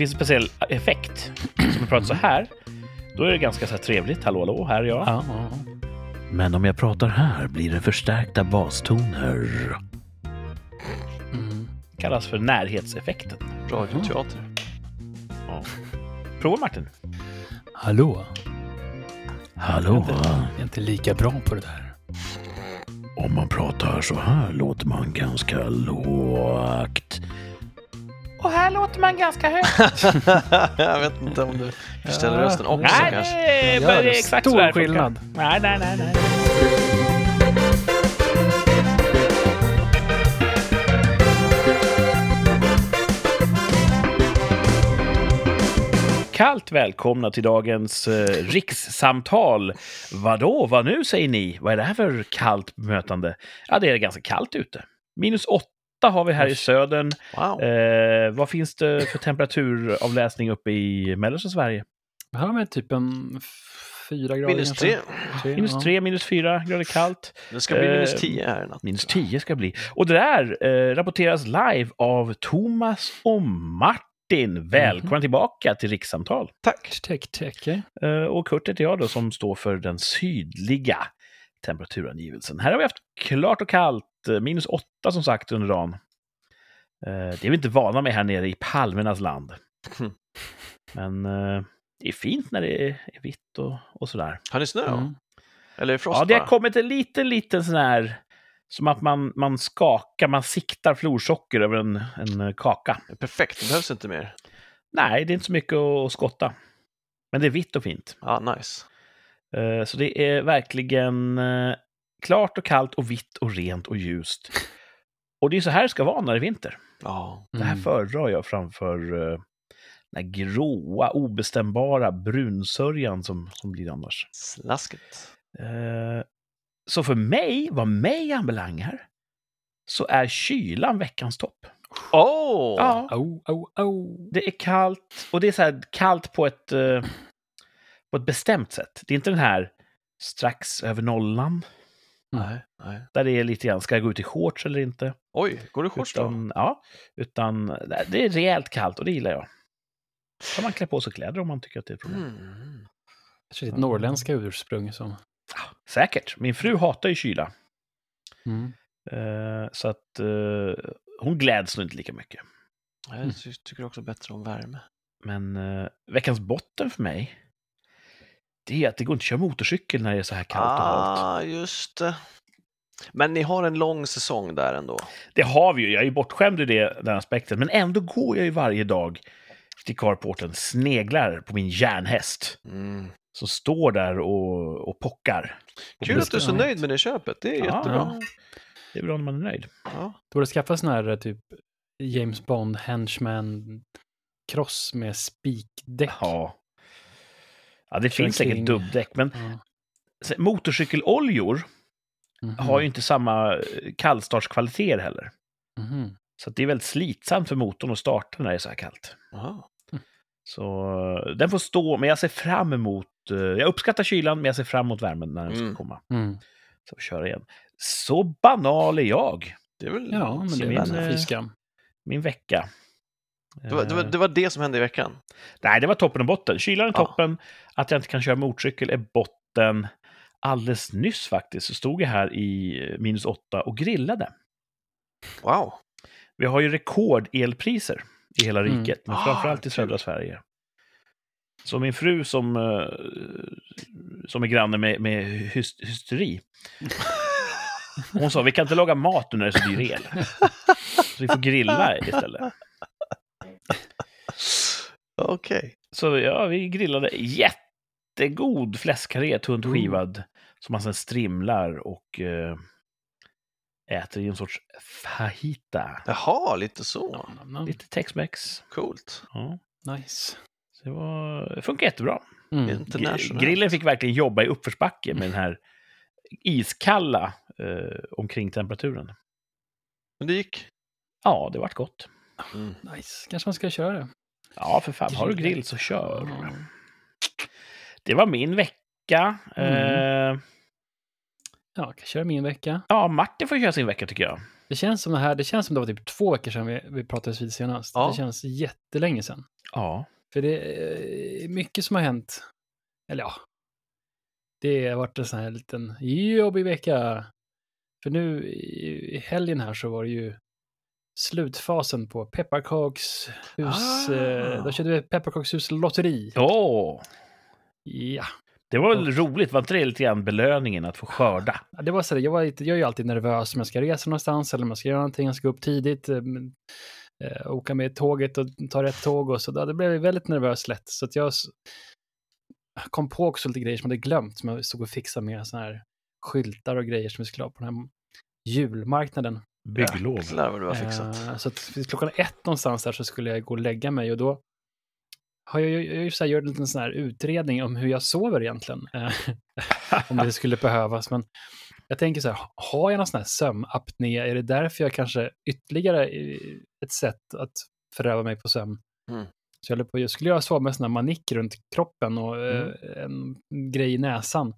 finns en speciell effekt. Som jag pratar så här, då är det ganska så här trevligt. Hallå, hallå, här är jag. Ja. Men om jag pratar här blir det förstärkta bastoner. Mm. Kallas för närhetseffekten. Radioteater. Ja. Prova Martin. Hallå? Hallå. Jag är inte lika bra på det där. Om man pratar så här låter man ganska lågt. Och här låter man ganska högt. jag vet inte om du förställer Ja. rösten också Nej, kanske. är, det är exakt stor skillnad. Nej, nej, nej, nej. Kallt välkomna till dagens eh, rikssamtal. Vadå, vad nu säger ni? Vad är det här för kallt mötande? Ja, det är ganska kallt ute. Minus åtta har vi här i södern. Wow. Eh, vad finns det för temperaturavläsning uppe i mellersta Sverige? Här har vi typ en f- fyra grader. Minus kanske. tre. Minus ja. tre, minus fyra grader kallt. Det ska bli minus Eh, tio här natt. Minus 10 ska det bli. Och det där eh, rapporteras live av Thomas och Martin. Välkomna tillbaka till Rikssamtal. Tack. Tech, eh. Eh, och Kurt heter jag då som står för den sydliga temperaturangivelsen. Här har vi haft klart och kallt, eh, minus 8 som sagt under dagen. Eh, det är vi inte vana med här nere i palmernas land. Men eh, det är fint när det är, vitt och, och sådär. Har ni snö? Mm. Eller är det frost Ja, det har bara? kommit en liten, liten sån här... Som att man, man skakar, man siktar florsocker över en, en eh, kaka. Perfekt, det behövs inte mer. Nej, det är inte så mycket att skotta. Men det är vitt och fint. Ja, nice. Eh, Så det är verkligen eh, klart och kallt och vitt och rent och ljust. Och det är så här det ska vara när det är vinter. Ja. Det här Mm. föredrar jag framför eh, den gråa, obestämbara brunsörjan som, som blir annars. Slasket. Eh, Så för mig, vad mig anbelangar, så är kylan veckans topp. Åh! Ja, Oh, oh, oh. det är kallt och det är så här kallt på ett, eh, på ett bestämt sätt. Det är inte den här strax över nollan, Nej, nej. där det är lite grann, ska jag gå ut i shorts eller inte? Oj, går du shorts då? Utan, ja, utan det är rejält kallt och det gillar jag. kan man klä på sig kläder om man tycker att det är ett problem. Mm. Kanske ditt norrländska ursprung som... Säkert. Min fru hatar ju kyla. Mm. Eh, så att eh, hon gläds nog inte lika mycket. Jag ty- tycker också bättre om värme. Men eh, veckans botten för mig, det är att det går inte att köra motorcykel när det är så här kallt och halt. Ah, just det. Men ni har en lång säsong där ändå. Det har vi ju, jag är ju bortskämd i det, den aspekten. Men ändå går jag ju varje dag till carporten, sneglar på min järnhäst. Mm. Som står där och, och pockar. Kul att du är så nöjd med det köpet. Det är Ja, jättebra. ja. Det är bra när man är nöjd. Ja. Du borde skaffa sån här typ James Bond henchman cross med spikdäck. Ja. Ja, det Kör finns säkert kring- dubbdäck, men Ja. så- motorcykeloljor Mhm. har ju inte samma eh, kallstartskvaliteter heller. Mhm. Så att det är väldigt slitsamt för motorn att starta när det är så här kallt. Aha. Så eh, den får stå, men jag ser fram emot... eh, Jag uppskattar kylan, men jag ser fram emot värmen när den ska Mm. komma. Mm. Så vi köra igen. Så banal är jag. Det är väl Ja, men det är min. Min vecka. Det, var, det, var, Eh, det var det som hände i veckan. Nej, det var toppen och botten. Kylan är Ja. toppen. Att jag inte kan köra motorcykel är botten. Alldeles nyss faktiskt så stod jag här i eh, minus åtta och grillade. Wow. Vi har ju rekordelpriser i hela Mm. riket, men Ah, framförallt i södra Sverige. Så min fru som, eh, som är granne med, med hys- hysteri, hon sa vi kan inte laga mat nu när det är så dyr el. Så vi får grilla istället. Okej. Så ja, vi grillade jättegod fläskkarré, tunt Mm. skivad, som man sen strimlar och eh, äter i en sorts fajita. Jaha, lite så. Lite Tex-Mex. Coolt. Ja. Nice. Så det, var, det funkar jättebra. Mm. Grillen fick verkligen jobba i uppförsbacke med den här iskalla eh, omkring temperaturen. Men det gick. Ja, det vart gott. Mm. Nice. Kanske man ska köra det. Ja, för fan. Har du grill så kör. Det var min vecka. Mm. Eh, Ja, jag kan köra min vecka. ja, Martin får köra sin vecka tycker jag. Det känns som det här, det känns som det var typ två veckor sedan vi, vi pratades vid senast. Ja. Det känns jättelänge sedan. Ja. För det är mycket som har hänt. Eller ja, det har varit en sån här liten jobbig vecka. För nu i i helgen här så var det ju slutfasen på Pepparkaks hus. Ah. Eh, då körde vi Pepparkaks hus lotteri. Åh, Ja, det var väl roligt? Var inte det lite grann belöningen att få skörda? Ja, det var så jag, var jag är ju alltid nervös om jag ska resa någonstans eller om jag ska göra någonting. Jag ska upp tidigt, eh, eh, åka med tåget och ta rätt tåg och så. Där. Det blev jag väldigt nervös lätt. Så att jag kom på också lite grejer som jag hade glömt, som jag stod och fixade med såna här skyltar och grejer som vi skulle ha på den här julmarknaden. Bygglov. Jäklar vad du har fixat. Eh, så att klockan ett någonstans där så skulle jag gå och lägga mig och då har jag, jag, jag så här, gjort en liten sån här utredning om hur jag sover egentligen. Eh, om det skulle behövas. Men jag tänker så här, har jag någon sån här sömnapné? Är det därför jag kanske ytterligare eh, ett sätt att föröva mig på sömn? Mm. Så jag, på, jag skulle jag sova med sån här manick runt kroppen och eh, en grej i näsan.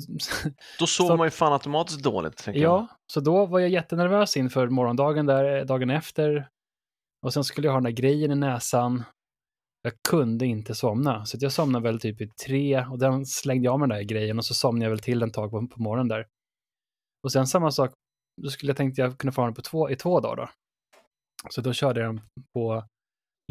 Så, Då sover Så- man ju fan automatiskt dåligt. tänker jag. Ja, så då var jag jättenervös inför morgondagen där, eh, dagen efter. Och sen skulle jag ha den där grejen i näsan. Jag kunde inte somna, så jag somnade väl typ i tre och den slängde jag med den där grejen och så somnade jag väl till en tag på, på morgonen där. Och sen samma sak, då skulle jag tänkte jag kunna få ha den på två, i två dagar då. Så då körde jag den på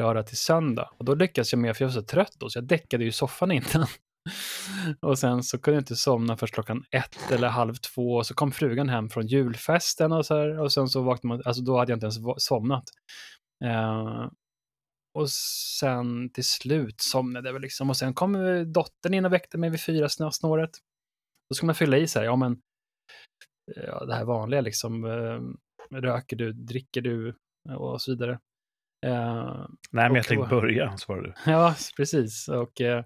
lördag till söndag. Och då lyckades jag med, för jag var så trött då, så jag däckade ju soffan innan. Och sen så kunde jag inte somna först klockan ett eller halv två. Och så kom frugan hem från julfesten och så här. Och sen så vaknade man, alltså då hade jag inte ens somnat. Eh, och sen till slut somnade jag väl liksom. Och sen kom dottern in och väckte mig vid fyra snå- snåret. Då ska man fylla i sig, ja men, ja, det här vanliga liksom. Eh, röker du, dricker du och så vidare. Eh, Nej, men jag tänkte börja, svarade du. Ja, precis. Och, eh,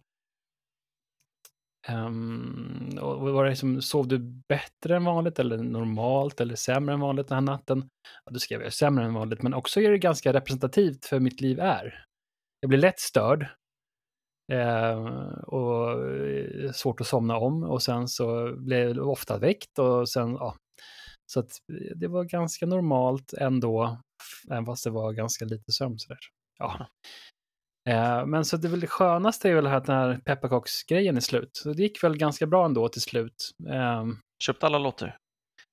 Um, och var det liksom, sov du bättre än vanligt eller normalt eller sämre än vanligt den här natten? Ja, du skrev jag sämre än vanligt, men också är det ganska representativt för mitt liv är. Jag blir lätt störd ehm, eh, och svårt att somna om och sen så blev jag ofta väckt och sen, ja. Så att eh, det var ganska normalt ändå, även fast det var ganska lite sömn sådär. Ja. Eh, men så det, är väl det skönaste är väl att den här pepparkaksgrejen är slut. Så det gick väl ganska bra ändå till slut. Eh, Köpte alla lotter.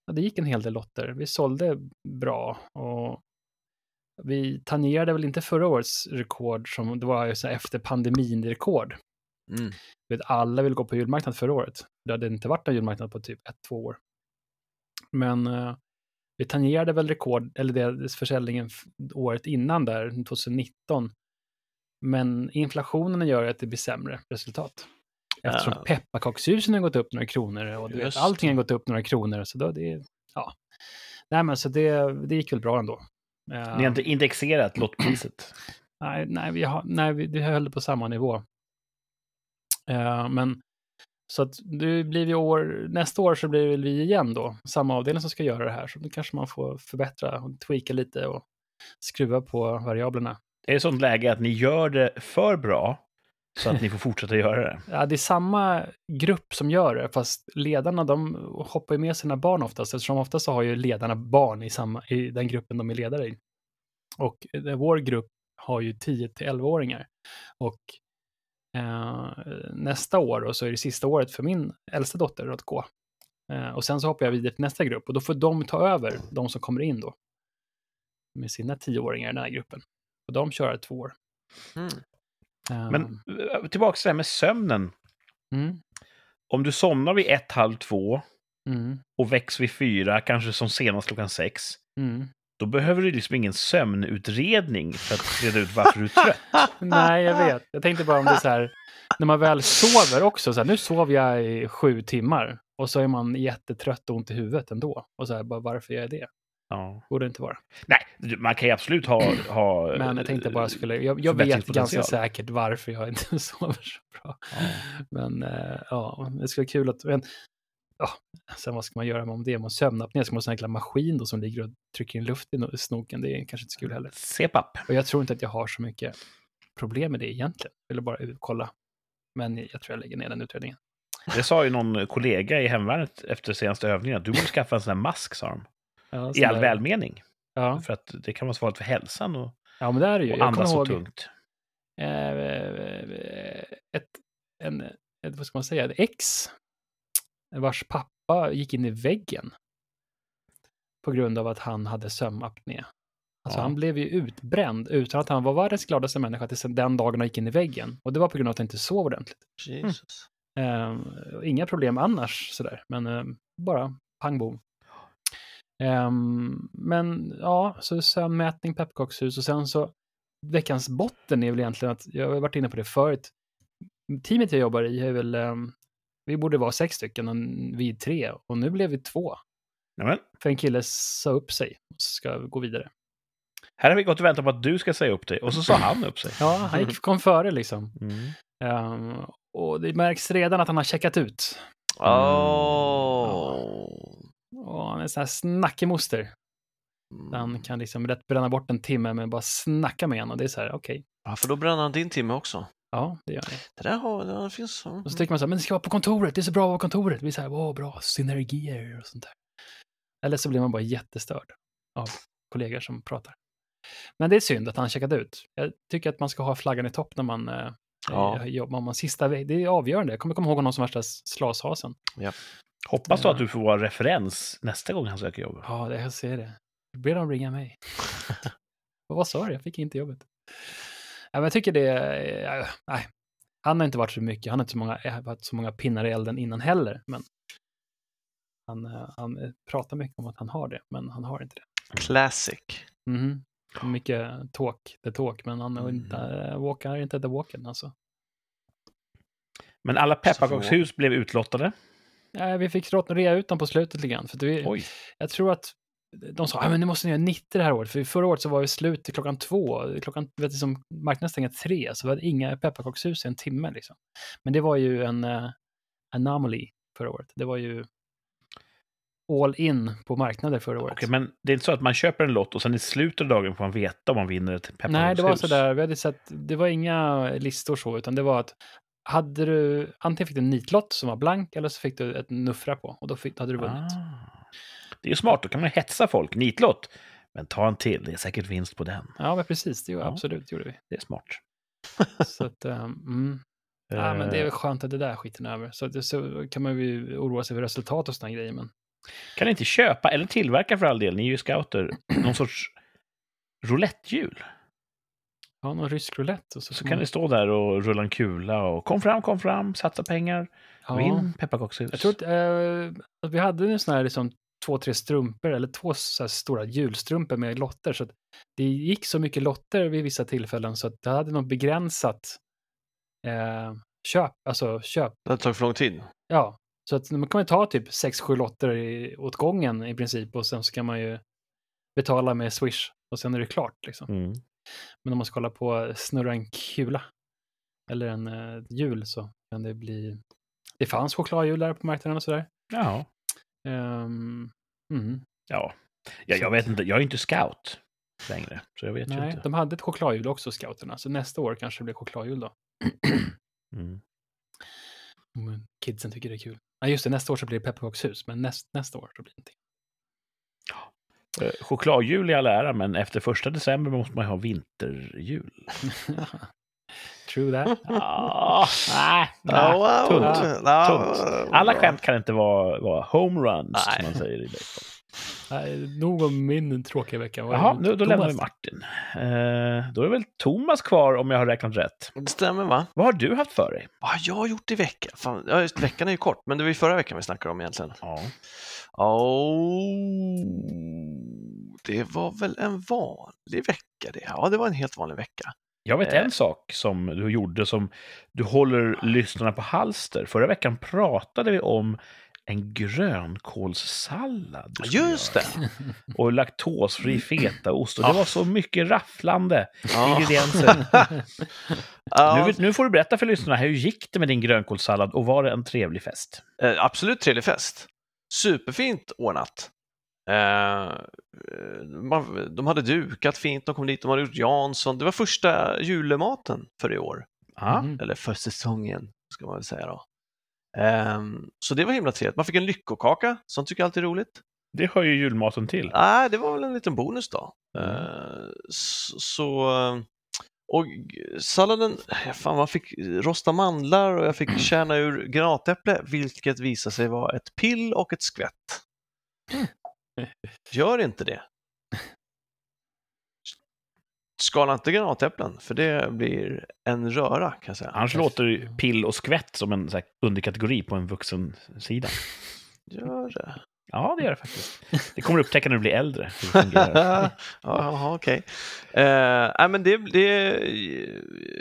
ja, det gick en hel del lotter. Vi sålde bra och vi tangerade väl inte förra årets rekord som det var ju så efter pandemin-rekord. Mm. Du vet, alla vill gå på julmarknad förra året. Det hade inte varit en julmarknad på typ ett, två år. Men eh, vi tangerade väl rekord, eller det, försäljningen året innan där, 2019. Men inflationen gör att det blir sämre resultat. Eftersom Ja. pepparkakshusen har gått upp några kronor och du vet, allting har gått upp några kronor. Så då det, ja. Nej men så det, det gick väl bra ändå. Eh, Ni har inte indexerat lottpriset. Nej, nej, vi, har, nej vi, vi höll det på samma nivå. Eh, men så att det blir vi år, nästa år så blir det vi igen då, samma avdelning som ska göra det här. Så då kanske man får förbättra och tweaka lite och skruva på variablerna. Är det sånt läge att ni gör det för bra så att ni får fortsätta göra det? Ja, det är samma grupp som gör det, fast ledarna de hoppar ju med sina barn oftast, eftersom oftast så har ju ledarna barn i, samma, i den gruppen de är ledare i. Och eh, vår grupp har ju 10 till 11-åringar. Och eh, nästa år och så är det sista året för min äldsta dotter att gå. Eh, och sen så hoppar jag vidare till nästa grupp och då får de ta över, de som kommer in då. Med sina 10-åringar i den här gruppen. De kör två år. Mm. Men eh, tillbaka till det här med sömnen. mm, Om du somnar vid ett, halv två mm, och väcks vid fyra, kanske som senast klockan sex, mm. då behöver du liksom ingen sömnutredning för att reda ut varför du är trött. Nej, jag vet. Jag tänkte bara om det är så här, när man väl sover också, så här, nu sov jag i sju timmar och så är man jättetrött och ont i huvudet ändå. Och så här, bara, varför gör jag det? Ja. Borde det inte vara. Nej, man kan ju absolut ha... ha Men jag tänkte bara skulle, jag, jag vet ganska säkert varför jag inte sover så bra. Ja. Men eh, ja, det skulle vara kul att, men, ja, sen vad ska man göra om det? Om sömnapné, ska man ha en sån jäkla maskin då som ligger och trycker in luft i no- snoken? Det är kanske inte så kul heller. CPAP. Och jag tror inte att jag har så mycket problem med det egentligen. Jag ville bara kolla. Men jag tror jag lägger ner den utredningen. Det sa ju någon kollega i hemvärnet efter senaste övningen att du borde skaffa en sån här mask, sa de. Ja, I all välmening. Ja. För att det kan vara farligt för hälsan och, ja, men det är det ju. och andas så ihåg tungt. eh, ett, en, ett, vad ska man säga, ett ex vars pappa gick in i väggen på grund av att han hade sömnapné. Alltså Ja. han blev ju utbränd utan att han var världens gladaste människa tills den dagen han gick in i väggen. Och det var på grund av att han inte sov ordentligt. Jesus. Ehm, inga problem annars sådär, men ehm, bara pang bom. Ehm, men ja, så sömnmätning, pepparkakshus och sen så veckans botten är väl egentligen att, jag har varit inne på det förut, teamet jag jobbar i är väl, ehm, vi borde vara sex stycken, och vi är tre och nu blev vi två. Nämen, För en kille sa upp sig och ska gå vidare. här har vi gått och väntat på att du ska säga upp dig och så sa han upp sig. Ja, han gick, kom före liksom. Mm. Ehm, och det märks redan att han har checkat ut. Oh. Och han är sån här snackig moster. Han Mm. kan liksom rätt bränna bort en timme med bara snacka med en och det är så här, okej, Ja, för då bränner han din timme också. ja, det gör det. Det där har, det finns så. Och så tycker man så här, men det ska vara på kontoret, det är så bra att vara på kontoret. Det blir så här, åh, bra, synergier och sånt där. Eller så blir man bara jättestörd av kollegor som pratar. Men det är synd att han checkat ut. Jag tycker att man ska ha flaggan i topp när man eh, Ja. eh, jobbar. Man sista, det är avgörande. Jag kommer komma ihåg honom som värsta slashasen. Hoppas då Ja. att du får vara referens nästa gång han söker jobb. Ja, det, jag ser det. Då ber de ringa mig. Och vad sa du? Jag fick inte jobbet. Ja, men jag tycker det... är- ja, nej. Han har inte varit så mycket. Han har inte så många, eh, varit så många pinnar i elden innan heller. Men han, eh, han eh, pratar mycket om att han har det, men han har inte det. Classic. Mhm. Mycket talk, the talk, men han är Mm. inte, walk, han är inte the walken alltså. Men alla pepparkakshus blev utlottade. Ja, vi fick rea ut dem på slutet lite grann. För att vi, Oj. Jag tror att de sa, ah, men nu måste ni göra 90 det här året, för förra året så var det slut till klockan två, klockan, vet du, som marknaden stänger tre, så vi hade inga pepparkakshus i en timme liksom. Men det var ju en uh, anomaly förra året. Det var ju all in på marknader förra året. Okej, men det är inte så att man köper en lott och sen i slutet av dagen får man veta om man vinner ett pepparkakshus? Nej, det var sådär, vi hade sett, det var inga listor så, utan det var att hade du, antingen fick du en nitlott som var blank, eller så fick du ett nuffra på, och då fick, hade du vunnit. Ah. Det är ju smart, då kan man hetsa folk. Nitlott. Men ta en till, det är säkert vinst på den. Ja, men precis, det gjorde, Ja. absolut, gjorde vi. Det är smart. Så att, um. Ja, men det är Eh, väl skönt att det där skiten är över. Så, det, så kan man ju oroa sig för resultat och sådana grejer. Men Kan ni inte köpa, eller tillverka för all del, ni är ju scouter, någon sorts roulettehjul? Ja, någon rysk roulette. Och så, Så får kan man- ni stå där och rulla en kula och kom fram, kom fram, satsa pengar, ja, vinn pepparkakshus. Jag tror att, eh, att vi hade en sån här liksom, två, tre strumpor, eller två så här stora julstrumpor med lotter. Så att det gick så mycket lotter vid vissa tillfällen så att det hade något begränsat eh, köp. Alltså köp. Det tagit för lång tid. Ja, så att man kan ju ta typ sex, sju lotter i, åt gången i princip och sen så kan man ju betala med Swish och sen är det klart. Liksom. Mm. Men om man ska hålla på och snurra en kula eller en eh, hjul så kan det bli... Det fanns chokladhjul där på marknaden och sådär. Ja. Ehm, mm. Ja. ja, jag vet inte, jag är inte scout längre, så jag vet ju Nej, inte. de hade ett chokladhjul också, scouterna. Så nästa år kanske det blir chokladhjul då. Mm. Kidsen tycker det är kul. Nej, just det, nästa år så blir det pepparkakshus, men näst, nästa år så blir det ingenting. Eh, Chokladhjul i all ära, men efter första december måste man ju ha vinterhjul. True that. Ah, nej, nej. Ja, tunt. Ja, tunt. Alla skämt kan inte vara, vara homeruns, som man säger i baseball. Nej, nog om min tråkiga vecka. Jaha, nu, då lämnar vi Thomas? Martin. Eh, då är det väl Thomas kvar, om jag har räknat rätt. Det stämmer va? Vad har du haft för dig? Vad har jag gjort i veckan? Fan, ja, just, veckan är ju kort, men det var ju förra veckan vi snackade om egentligen. Ja. Oh, det var väl en vanlig vecka det. Ja, det var en helt vanlig vecka. Jag vet Eh. en sak som du gjorde som du håller lyssnarna på halster. Förra veckan pratade vi om en grönkålssallad. Just det! Och laktosfri fetaost. Och det var så mycket rafflande ingredienser. Nu, nu får du berätta för lyssnarna, hur gick det med din grönkålssallad och var det en trevlig fest? eh, absolut trevlig fest. Superfint ordnat. Eh, man, de hade dukat fint, de kom dit, de hade gjort Jansson. Det var första julematen för i år. Mhm. eller för säsongen, ska man väl säga då. Ehm, så det var himla trevligt. Man fick en lyckokaka, sånt tycker jag alltid är roligt. Det hör ju julmaten till. Nej, det var väl en liten bonus då. Mm. Eh, så, så, eh, och salladen, fan man fick rosta mandlar och jag fick kärna ur granatäpple, vilket visade sig vara ett pill och ett skvätt. Gör inte det. Skala inte granatäpplen, för det blir en röra kan jag säga. Annars låter pill och skvätt som en underkategori på en vuxen sida. Gör det. Ja, det gör det faktiskt. Det kommer du upptäcka när du blir äldre. Jaha, okej. Eh, nej, men det, det,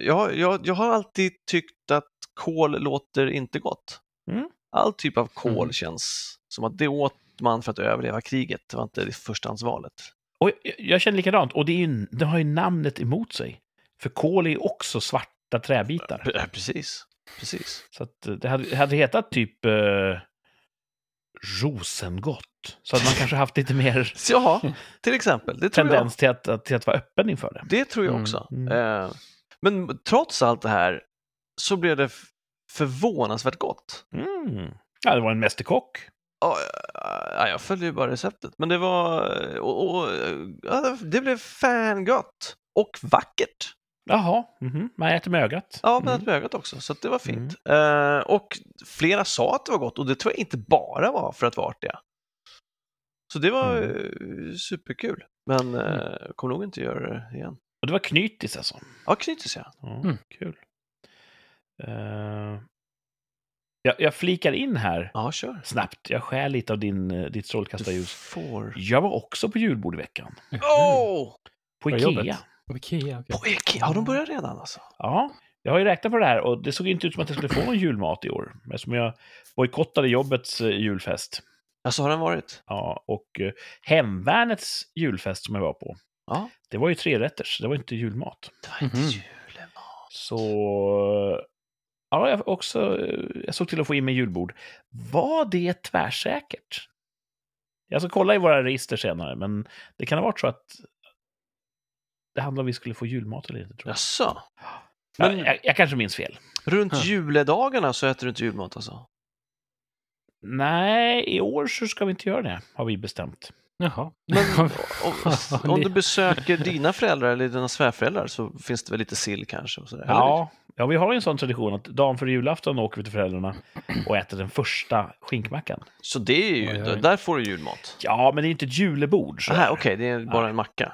jag, jag, jag har alltid tyckt att kål låter inte gott. Mm. All typ av kål Mm. känns som att det åt man för att överleva kriget. Det var inte det förstahandsvalet. Och jag, jag känner likadant. Och det, är ju, det har ju namnet emot sig. För kol är ju också svarta träbitar. Pre- Precis, precis. Så att eh, det hade, hade hetat typ eh, Rosengott. Så hade man kanske haft lite mer ja, till exempel. Det tror jag. tendens till att, till att vara öppen inför det. Det tror jag Mm, också. mm. Eh, men trots allt det här så blev det förvånansvärt gott. Mm. Ja, det var en mästerkock. Ja, ja, jag följde ju bara receptet, men det var... Och, och, ja, det blev fan gott och vackert. Jaha, mhm. man äter med ögat. Ja, men Mm. ett ögat också, så att det var fint. Eh, och flera sa att det var gott och det tror jag inte bara var för att vara artiga. Så det var Mm. eh, superkul, men eh, kommer nog inte göra det igen. Och det var knytis alltså. Ja, knytis ja. Ja, Mm. Kul. Eh, jag, jag flikar in här Ja, kör. snabbt. Jag skär lite av din, eh, ditt strålkastarljus. får... Jag var också på julbord i veckan. På På Ikea. På Ikea, okej. På Ikea, har de börjat redan alltså? Ja, jag har ju räknat på det här och det såg inte ut som att jag skulle få någon julmat i år. Eftersom jag bojkottade jobbets eh, julfest. Alltså har den varit? Ja, och eh, Hemvärnets julfest som jag var på, Ja. det var ju tre rätters, det var inte julmat. Det var inte Mhm. julemat. Så... Ja, jag, också, eh, jag såg till att få in mig julbord. Var det tvärsäkert? Jag ska kolla i våra register senare, men det kan ha varit så att det handlade om vi skulle få julmat eller inte. Tror jag. Jaså? Ja, Men- jag, jag kanske minns fel. Runt Huh. juledagarna så äter du inte julmat alltså? Nej, i år så ska vi inte göra det, har vi bestämt. Jaha. Men om, om du besöker dina föräldrar eller dina svärföräldrar så finns det väl lite sill kanske? Och sådär? Ja, ja, vi har ju en sån tradition att dagen före julafton åker vi till föräldrarna och äter den första skinkmackan. Så det är ju, Oj, oj. där får du julmat? Ja, men det är inte ett julebord. Okej, det är bara en macka.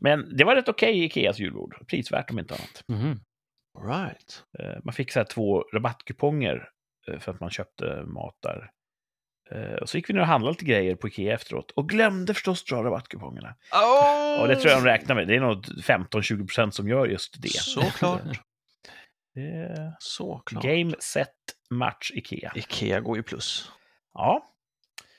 Men det var rätt okej i Ikeas julbord. Prisvärt om inte annat. Mhm. Right. Eh, Man fick så här två rabattkuponger eh, för att man köpte mat där. Eh, Och så gick vi ner och handlade lite grejer på Ikea efteråt och glömde förstås dra rabattkupongerna. Oh! Och det tror jag de räknar med. Det är nog 15-20% som gör just det. Såklart. Det Såklart. Game, set, match, Ikea. Ikea går ju plus. Ja.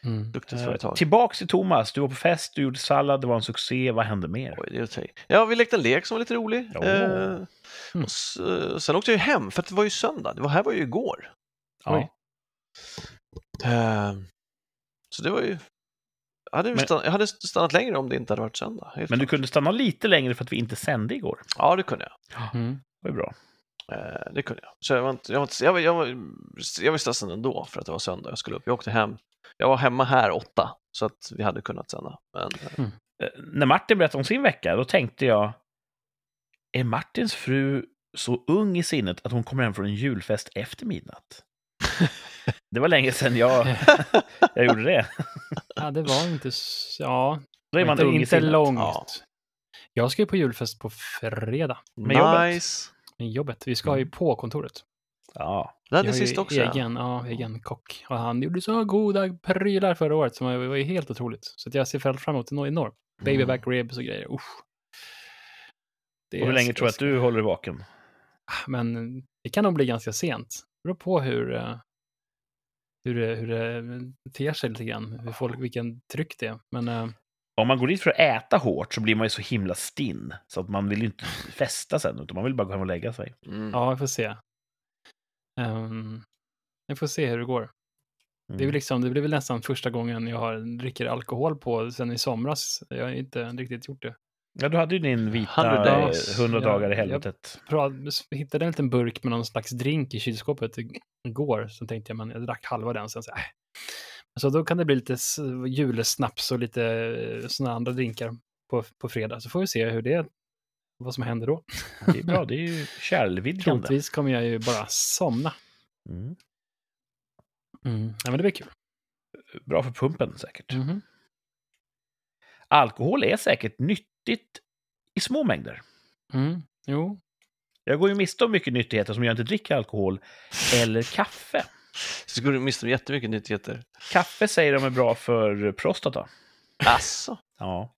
Mm. Duktigt Eh, företag. Tillbaks till Thomas. Du var på fest, du gjorde sallad, det var en succé. Vad hände mer? Oj, det är. Ja, vi lekte en lek som var lite rolig. Eh, Mm. och eh, sen åkte jag ju hem, för att det var ju söndag. Det var, här var ju igår. Ja. Eh, så det var ju... Jag hade, Men- stannat, jag hade stannat längre om det inte hade varit söndag. Men du klart. kunde stanna lite längre för att vi inte sände igår. Ja, det kunde jag. Mm. Det var ju bra. Eh, det kunde jag. Så jag var, inte, jag, var, inte- jag, var, jag, var, jag var stressad ändå för att det var söndag. Jag skulle upp. Jag åkte hem. Jag var hemma här åtta, så att vi hade kunnat sända. Men eh, Eh, När Martin berättade om sin vecka, då tänkte jag, är Martins fru så ung i sinnet att hon kommer hem från en julfest efter midnatt? Det var länge sedan jag, jag gjorde det. Ja, det var inte... Ja, Då är man inte, inte långt. Ja. Jag ska ju på julfest på fredag Med jobbet? nice. med jobbet. Vi ska ju på kontoret. Ja, Det hade sist också. egen, ja, egen kock. Och han gjorde så goda prylar förra året som var ju helt otroligt. Så att jag ser fram emot det enormt. Baby back ribs och grejer. Usch. Det och hur länge tror du att du håller vaken? Men det kan nog bli ganska sent. Det beror på hur, eh, hur, det, hur det ter sig lite grann. Hur folk, vilken tryck det är. Men eh, Om man går dit för att äta hårt så blir man ju så himla stinn. Så att man vill ju inte festa sen, utan man vill bara gå hem och lägga sig. Mm. ja, vi får se. Um, vi får se hur det går. Det, är Mm. liksom, det blir väl nästan första gången jag har, dricker alkohol på sen i somras. Jag har inte riktigt gjort det. Ja, du hade ju din 100 vita days. 100 Ja, dagar i jag- helvetet. Pra- hittade en liten burk med någon slags drink i kylskåpet ig- igår. Så tänkte jag, men jag drack halva den. Sen så, äh. Så då kan det bli lite julesnaps och lite eh, såna andra drinkar på, på fredag. Så får vi se hur det, vad som händer då. Det är bra, det är ju kärlvidgande. Troligtvis kommer jag ju bara somna. Mm. Ja, men det blir kul. Bra för pumpen säkert. Mhm. Alkohol är säkert nyttigt i små mängder. Mm. Jo, Jag går ju miste om mycket nyttigheter som jag inte dricker alkohol eller kaffe. Så skulle du mista jättemycket nyttigheter. Kaffe säger de är bra för prostata. Asså, Ja,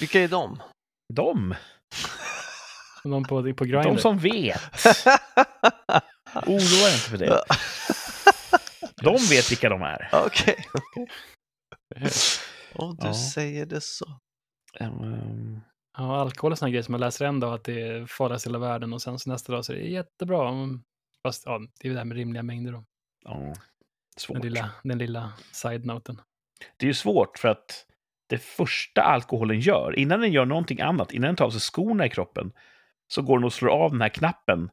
vilka är de? de. någon på, på De Grindr. som vet. Oroa dig inte för det. De vet vilka de är. Okej. Och du Ja. säger det så. Ehm, Ja, alkohol är såna grejer som man läser en dag att det är farligast i hela världen och sen så nästa dag så är det jättebra. Fast ja, det är ju det här med rimliga mängder då. ja, svårt. Den lilla, den lilla side-noten. Det är ju svårt för att det första alkoholen gör, innan den gör någonting annat, innan den tar av sig skorna i kroppen, så går den och slår av den här knappen,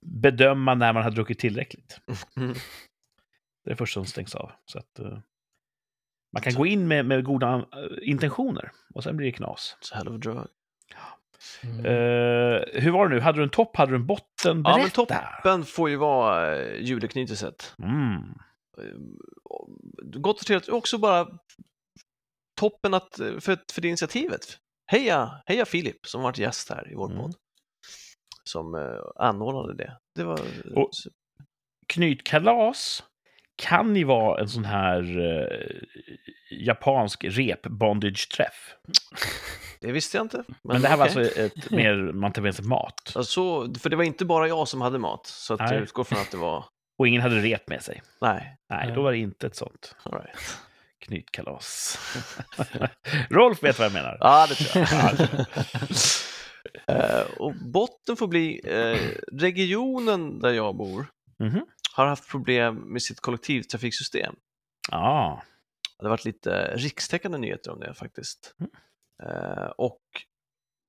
bedöma när man har druckit tillräckligt. Mm. Det är det första som stängs av. Så att, eh, man kan gå in med, med goda eh, intentioner och sen blir det knas. It's a hell of a drug. Mm. Eh, hur var det nu? Hade du en topp? Hade du en botten? Ja, men Berätta! toppen får ju vara juleknytelset. Mm. Gott och trevligt. Också bara toppen att, eh, för, för det initiativet. Heja, heja Filip som varit gäst här i vår Mm. podd. Som eh, anordnade det. Det var... Och- Knytkalas kan ju vara en sån här eh, japansk rep-bondage-träff. Det visste jag inte. Men, det här var okej. alltså ett mer, man tar med sig mat. Alltså, för det var inte bara jag som hade mat, så att Nej. jag utgår från att det var... Och ingen hade rep med sig. Nej, Nej, Nej. då var det inte ett sånt all right. Knytkalas. Rolf vet vad jag menar. Ja, det tror jag. Eh, och botten får bli eh, regionen där jag bor Mhm. har haft problem med sitt kollektivtrafiksystem. Ja, Det har varit lite rikstäckande nyheter om det faktiskt. Mm. Eh, och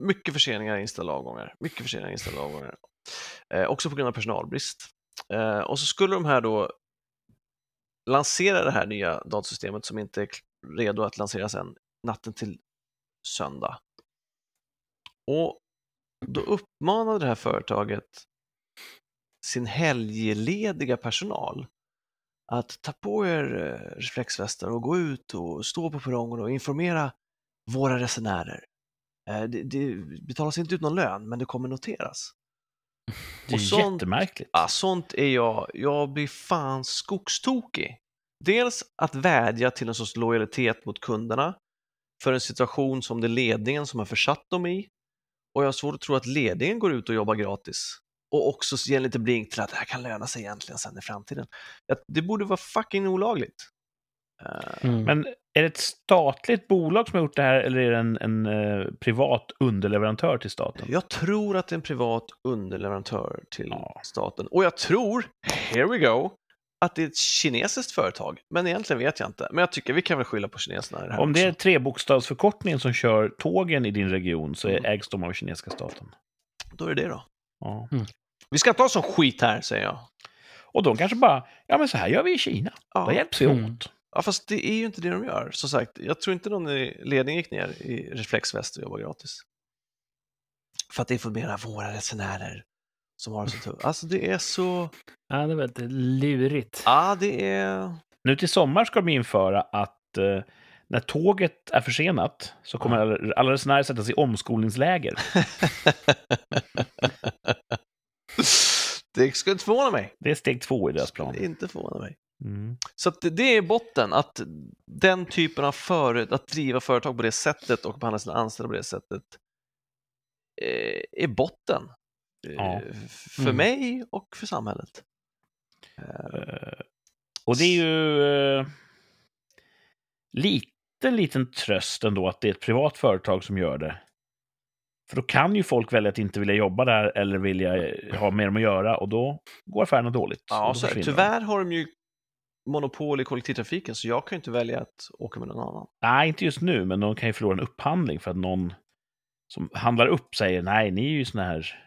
mycket förseningar i inställda avgångar. Mycket förseningar i inställda avgångar. Också på grund av personalbrist. Och så skulle de här då lansera det här nya datasystemet som inte är redo att lanseras än natten till söndag. Och då uppmanade det här företaget sin helglediga personal att ta på er eh, reflexvästar och gå ut och stå på perrongen och informera våra resenärer. Eh, det, det betalas inte ut någon lön, men det kommer noteras det är Och sånt- jättemärkligt. Ja, sånt är jag. Jag blir fan skogstokig. Dels att vädja till en sorts lojalitet mot kunderna för en situation som det är ledningen som har försatt dem i. Och jag har svårt att tro att ledningen går ut och jobbar gratis. Och också ge en lite blink till att det här kan löna sig egentligen sen i framtiden. Det borde vara fucking olagligt. Eh, Mm. Men är det ett statligt bolag som har gjort det här eller är det en, en eh, privat underleverantör till staten? Jag tror att det är en privat underleverantör till Ja. staten. Och jag tror, here we go, att det är ett kinesiskt företag. Men egentligen vet jag inte. Men jag tycker vi kan väl skylla på kineserna det här Om det är också. trebokstavsförkortningen som kör tågen i din region så är- Mm. ägs de av kinesiska staten. Då är det det då. Ja. Vi ska inte ha sån skit här, säger jag. Och de kanske bara, ja men så här gör vi i Kina. Då Ja. hjälps vi Mm. Ja, fast det är ju inte det de gör. Som sagt, jag tror inte någon i ledningen gick ner i reflexväst och jobbade gratis. För att informera våra resenärer som har det så tufft. Alltså det är så... Ja, det är väldigt lurigt. Ja, det är... Nu till sommar ska de införa att eh, när tåget är försenat så kommer Ja. alla, alla resenärer sättas i omskolningsläger. det skulle inte förvåna mig. Det är steg två i deras plan. Inte förvåna mig. Mm. Så det- är botten, att den typen av före, att driva företag på det sättet och behandla sina anställda på det sättet eh, är botten. Eh, Ja. För Mm. mig och för samhället. Eh, och det är ju liten, liten tröst ändå att det är ett privat företag som gör det. För då kan ju folk välja att inte vilja jobba där eller vilja ha med dem att göra och då går affärerna dåligt. Ja, så tyvärr har de ju monopol i kollektivtrafiken så jag kan ju inte välja att åka med någon annan. Nej, inte just nu, men de kan ju förlora en upphandling för att någon som handlar upp säger nej, ni är ju såna här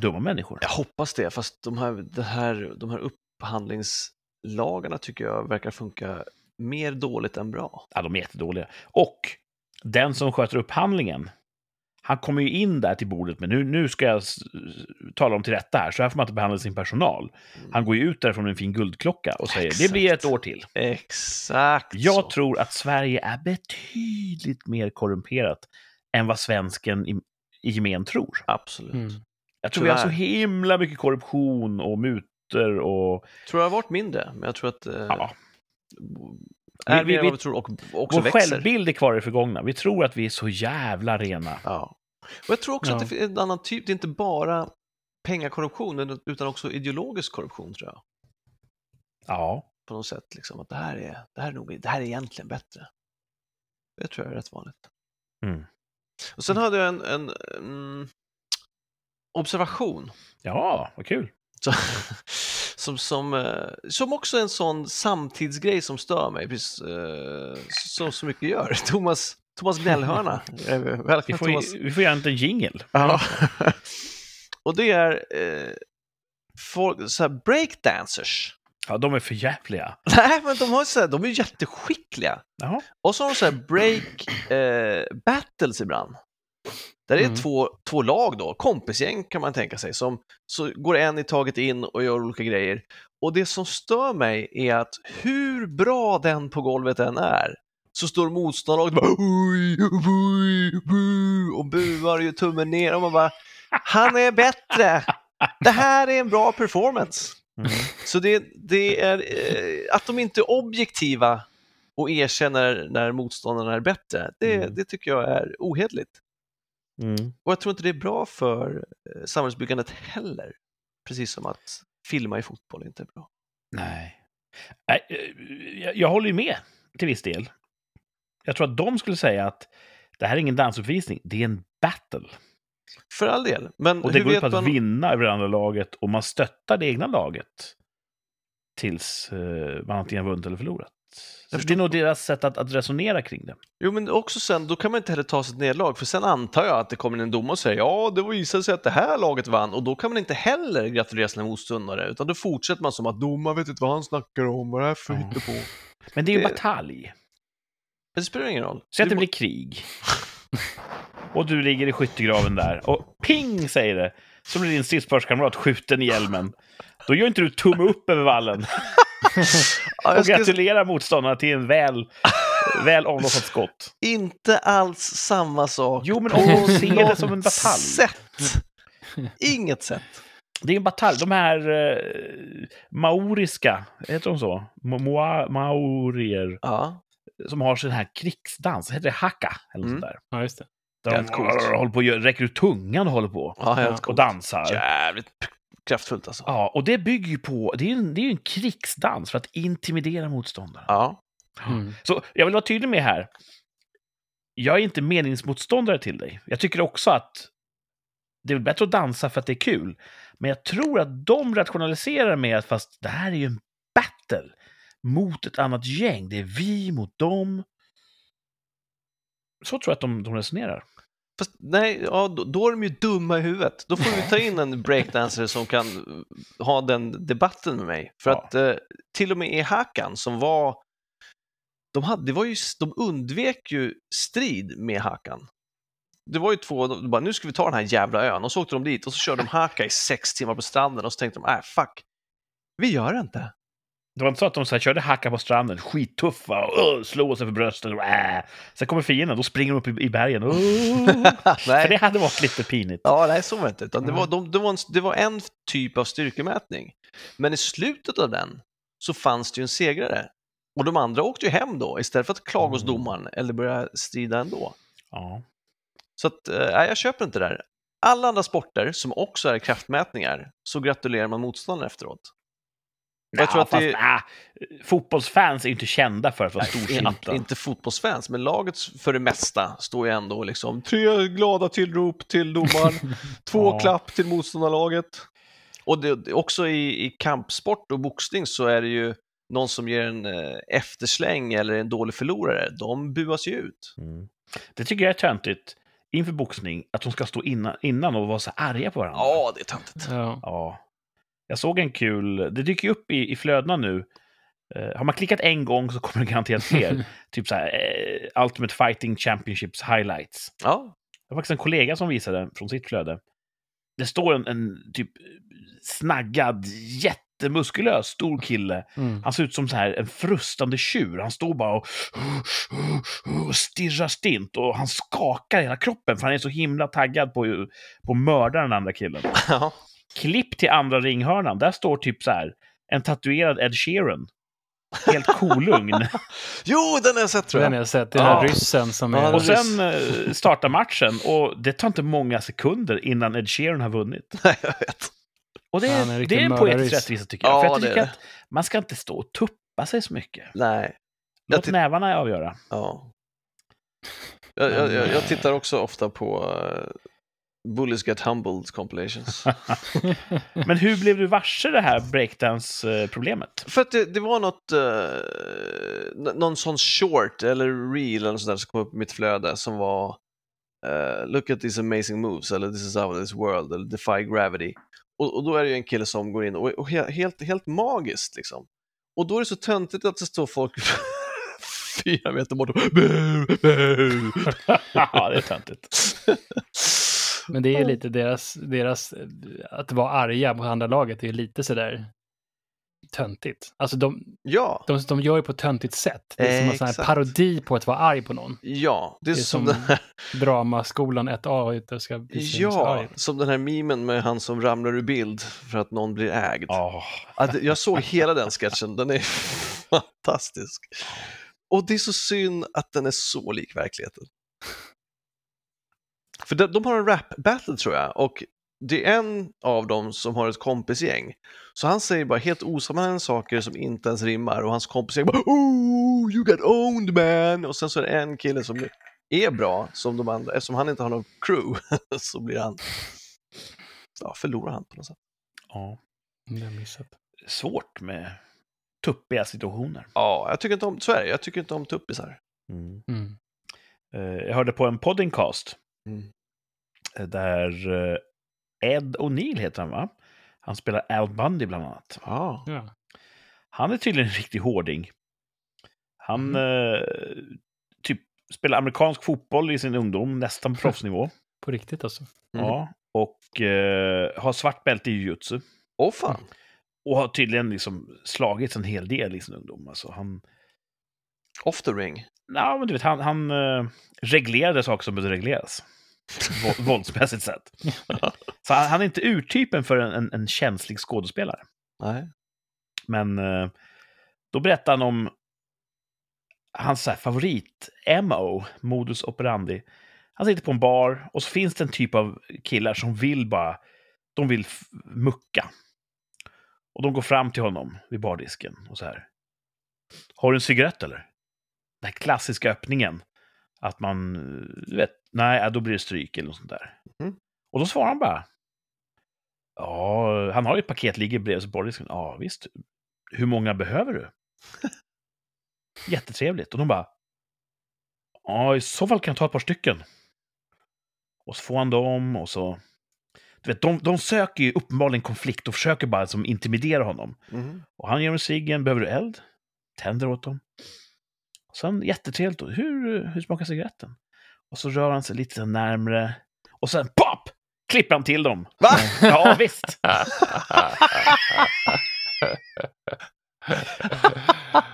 dumma människor. Jag hoppas det, fast de här, det här, de här upphandlingslagarna tycker jag verkar funka mer dåligt än bra. Ja, de är jättedåliga. Och den som sköter upphandlingen, han kommer ju in där till bordet, men nu, nu ska jag tala om till rätta här, så här får man inte behandla sin personal. Han går ju ut där från en fin guldklocka och säger det blir ett Exakt. år till. Exakt Jag så. tror att Sverige är betydligt mer korrumperat än vad svensken i, i gemen tror. Absolut. Mm. Jag tror vi har så Tyvärr. himla mycket korruption och mutor och... Tror jag har varit mindre, men jag tror att eh, Ja, är Vi- vi- vi tror och också vår växer. självbild är kvar i det förgångna. Vi tror att vi är så jävla rena. Ja. Och jag tror också Ja. att det är en annan typ, det är inte bara pengakorruption utan också ideologisk korruption tror jag. Ja. På något sätt, liksom, att det här, är, det, här är nog, det här är egentligen bättre. Det tror jag är rätt vanligt. Mm. Och sen hade jag en, en, mm, observation Ja, vad kul. så, som, som, eh, som också en sån samtidsgrej som stör mig, precis, eh, som så mycket gör. Thomas, Thomas Gnällhörna. Eh, Vi Välkommen får, Thomas. vi får göra en liten jingle. Ja. Och det är eh, folk, så här breakdancers. Ja, de är för jävliga. Nej, men de, har så här, de är jätteskickliga. Jaha. Och så har de så här break eh, battles ibland. Där är Mm. två, två lag då, kompisgäng kan man tänka sig, som så går en i taget in och gör olika grejer. Och det som stör mig är att hur bra den på golvet än är, så står motståndarlaget och bara oj, oj, bu, och buar gör tummen ner och man bara han är bättre! Det här är en bra performance. Mm. Så det, det är eh, att de inte är objektiva och erkänner när motståndarna är bättre, det, Mm. det tycker jag är ohederligt. Mm. Och jag tror inte det är bra för eh, samhällsbyggandet heller. Precis som att filma i fotboll inte är bra. Nej. Nej, eh, jag, jag håller ju med till viss del. Jag tror att de skulle säga att det här är ingen dansuppvisning, det är en battle. För all del, men Och det går ut på att man... vinna över det andra laget och man stöttar det egna laget tills eh, man antingen vunnit eller förlorat. Det är nog deras sätt att, att resonera kring det. Jo, men också sen, då kan man inte heller ta sitt nederlag, för sen antar jag att det kommer en domare och säger ja, det visade sig att det här laget vann, och då kan man inte heller gratulera sina motståndare, utan då fortsätter man som att domaren vet inte vad han snackar om, vad det här för Ja. hittepå? Men det är ju Det- batalj. Det spelar ingen roll. Säg att det blir krig. Och du ligger i skyttegraven där och ping säger det. Så blir din stridsparskamrat skjuten i hjälmen. Då gör inte du tumme upp över vallen och gratulerar motståndarna till en väl, väl avlossat skott. inte alls samma sak. Jo, men om du ser det som en batalj. sätt. Inget sätt. Det är en batalj. De här eh, maoriska, heter de så? Moa, maorier, Ja, som har sån här krigsdans. Heter det hacka? Eller Mm. sånt där. Ja, just det. Där de coolt. håller på och räcker ut tungan och håller på. ja helt Och coolt. dansar. Jävligt kraftfullt alltså. Ja, och det bygger ju på, det är ju en, det är ju en krigsdans för att intimidera motståndaren. Ja. Mm. Så jag vill vara tydlig med här. Jag är inte meningsmotståndare till dig. Jag tycker också att det är väl bättre att dansa för att det är kul. Men jag tror att de rationaliserar med att fast det här är ju en battle mot ett annat gäng. Det är vi mot dem. Så tror jag att de, de resonerar. Fast nej, ja, då, då är de ju dumma i huvudet. Då får vi ta in en breakdancer som kan ha den debatten med mig. För Ja. att eh, till och med i Hakan som var... De, hade, det var ju, de undvek ju strid med Hakan. Det var ju två, de bara nu ska vi ta den här jävla ön och så åkte de dit och så körde de Haka i sex timmar på stranden och så tänkte de, äh fuck, vi gör det inte. Det var inte så att de så här, körde hacka på stranden, skittuffa, och uh, slår sig för bröstet. Och, äh. Sen kommer fienden, då springer de upp i, i bergen. Uh. För det hade varit lite pinigt. Ja, nej, så var det inte. Utan det, Nej. var, de, det, var en, det var en typ av styrkemätning. Men i slutet av den så fanns det ju en segrare. Och de andra åkte ju hem då, istället för att klaga hos Mm. domaren eller börja strida ändå. Ja. Så att, eh, nej, jag köper inte det där. Alla andra sporter som också är kraftmätningar så gratulerar man motståndaren efteråt. Jag tror att fast, det- äh, fotbollsfans är inte kända för att vara Nej, storsynta. inte fotbollsfans, men laget för det mesta står ju ändå liksom tre glada tillrop till domaren, två Ja. klapp till motståndarlaget. Och det, det- också i, i kampsport och boxning så är det ju någon som ger en eh, eftersläng eller en dålig förlorare, de buas ju ut. Mm. Det tycker jag är töntigt inför boxning, att de ska stå innan, innan och vara så arga på varandra. Ja, det är töntigt. Ja. Ja. Jag såg en kul, det dyker ju upp i, i flödena nu, Eh, har man klickat en gång så kommer det garanterat fler. typ så här, eh, Ultimate Fighting Championships highlights. Ja, Det var faktiskt en kollega som visade från sitt flöde. Det står en, en typ snaggad, jättemuskulös, stor kille. Mm. Han ser ut som så här en frustande tjur. Han står bara och, och stirrar stint och han skakar hela kroppen för han är så himla taggad på, på att mörda den andra killen. ja. Klipp till andra ringhörnan. Där står typ så här en tatuerad Ed Sheeran. Helt kolugn. Jo, den har jag sett tror Den har jag. jag sett. Det är den här Ja. ryssen som Ja, är... Och sen eh, startar matchen och det tar inte många sekunder innan Ed Sheeran har vunnit. Nej, jag vet. Och det, är en är, det är en poetisk rättvisa tycker jag. Ja, För jag tycker att man ska inte stå och tuppa sig så mycket. Nej, Låt Jag ty- nävarna avgöra. ja. Jag, jag, jag, jag tittar också ofta på uh, Bullies Get Humbled compilations. Men hur blev du varse det här breakdance-problemet? För att det, det var något, eh, någon sån short eller reel eller något sånt där som kom upp i mitt flöde som var eh, Look at these amazing moves eller This is out of this world eller Defy gravity. Och, och då är det ju en kille som går in och, och he, helt, helt magiskt liksom. Och då är det så töntigt att det står folk fyra meter bort och ja, det är töntigt. Men det är lite deras, deras, att vara arga på andra laget är ju lite sådär töntigt. Alltså de, Ja, de, de gör ju på ett töntigt sätt. Det är som en sån här parodi på att vara arg på någon. ja, det är, Det är som, som här, Dramaskolan 1A ute ska bli ja, arg. som den här memen med han som ramlar ur bild för att någon blir ägd. Ja, Att jag såg hela den sketchen, den är fantastisk. Och det är så synd att den är så lik verkligheten. För de, de har en rap-battle tror jag och det är en av dem som har ett kompisgäng. Så han säger bara helt osammanhängande saker som inte ens rimmar och hans kompisgäng bara Oh, you got owned man! Och sen så är det en kille som är bra som de andra, eftersom han inte har någon crew så blir han, ja förlorar han på något sätt. ja. Det har missat. Svårt med tuppiga situationer. Ja, jag tycker inte om Sverige, jag tycker inte om tuppisar. Mm. Mm. Eh, Jag hörde på en podcast Mm. Där eh, Ed O'Neill heter han, va? Han spelar Al Bundy bland annat. Ja. Ja. Han är tydligen en riktig hårding. Han Mm. eh, typ spelar amerikansk fotboll i sin ungdom, nästan på proffsnivå. På riktigt alltså. Mm. Ja, och eh, har svart bälte i jujutsu. Åh fan. Och har tydligen liksom slagits en hel del i sin ungdom. Alltså han, Off the ring. ja, men du vet, han, han eh, reglerade saker som behövde regleras. Vå- våldsmässigt sett. Så han, han är inte urtypen för en, en, en känslig skådespelare. Nej. Men eh, då berättar han om hans så här favorit-MO, modus operandi. Han sitter på en bar och så finns det en typ av killar som vill bara, de vill mucka. Och de går fram till honom vid bardisken och så här. Har du en cigarett eller? Den här klassiska öppningen. Att man, du vet, nej, då blir det stryk eller något sånt där. Mhm. Och då svarar han bara. Ja, han har ju ett paket ligger bredvid bardisken. Ja, visst. Hur många behöver du? Jättetrevligt. Och de bara... Ja, i så fall kan jag ta ett par stycken. Och så får han dem och så... Du vet, de, de söker ju uppenbarligen konflikt och försöker bara som intimidera honom. Mhm. Och han ger dem ciggen. Behöver du eld? Tänder åt dem. Och sen jättetrevligt. Hur, hur smakar cigaretten? Och så rör han sig lite närmre. Och sen pop! Klipper han till dem. Va? Ja, visst.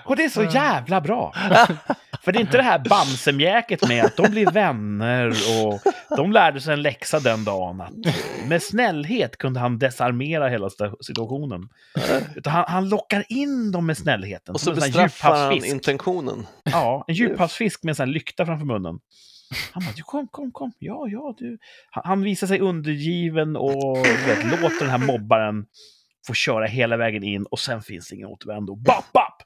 Och det är så jävla bra. För det är inte det här bamsemjäket med att de blir vänner och de lärde sig en läxa den dagen. Att med snällhet kunde han desarmera hela situationen. Utan han, han lockar in dem med snällheten. Och så bestraffar han intentionen. Ja, en djuphavsfisk med en sån här lykta framför munnen. Han bara, "Du, kom, kom, kom. Ja, ja, du. Han, visar sig undergiven och vet, låter den här mobbaren få köra hela vägen in och sen finns det ingen återvändo. Bap, bap!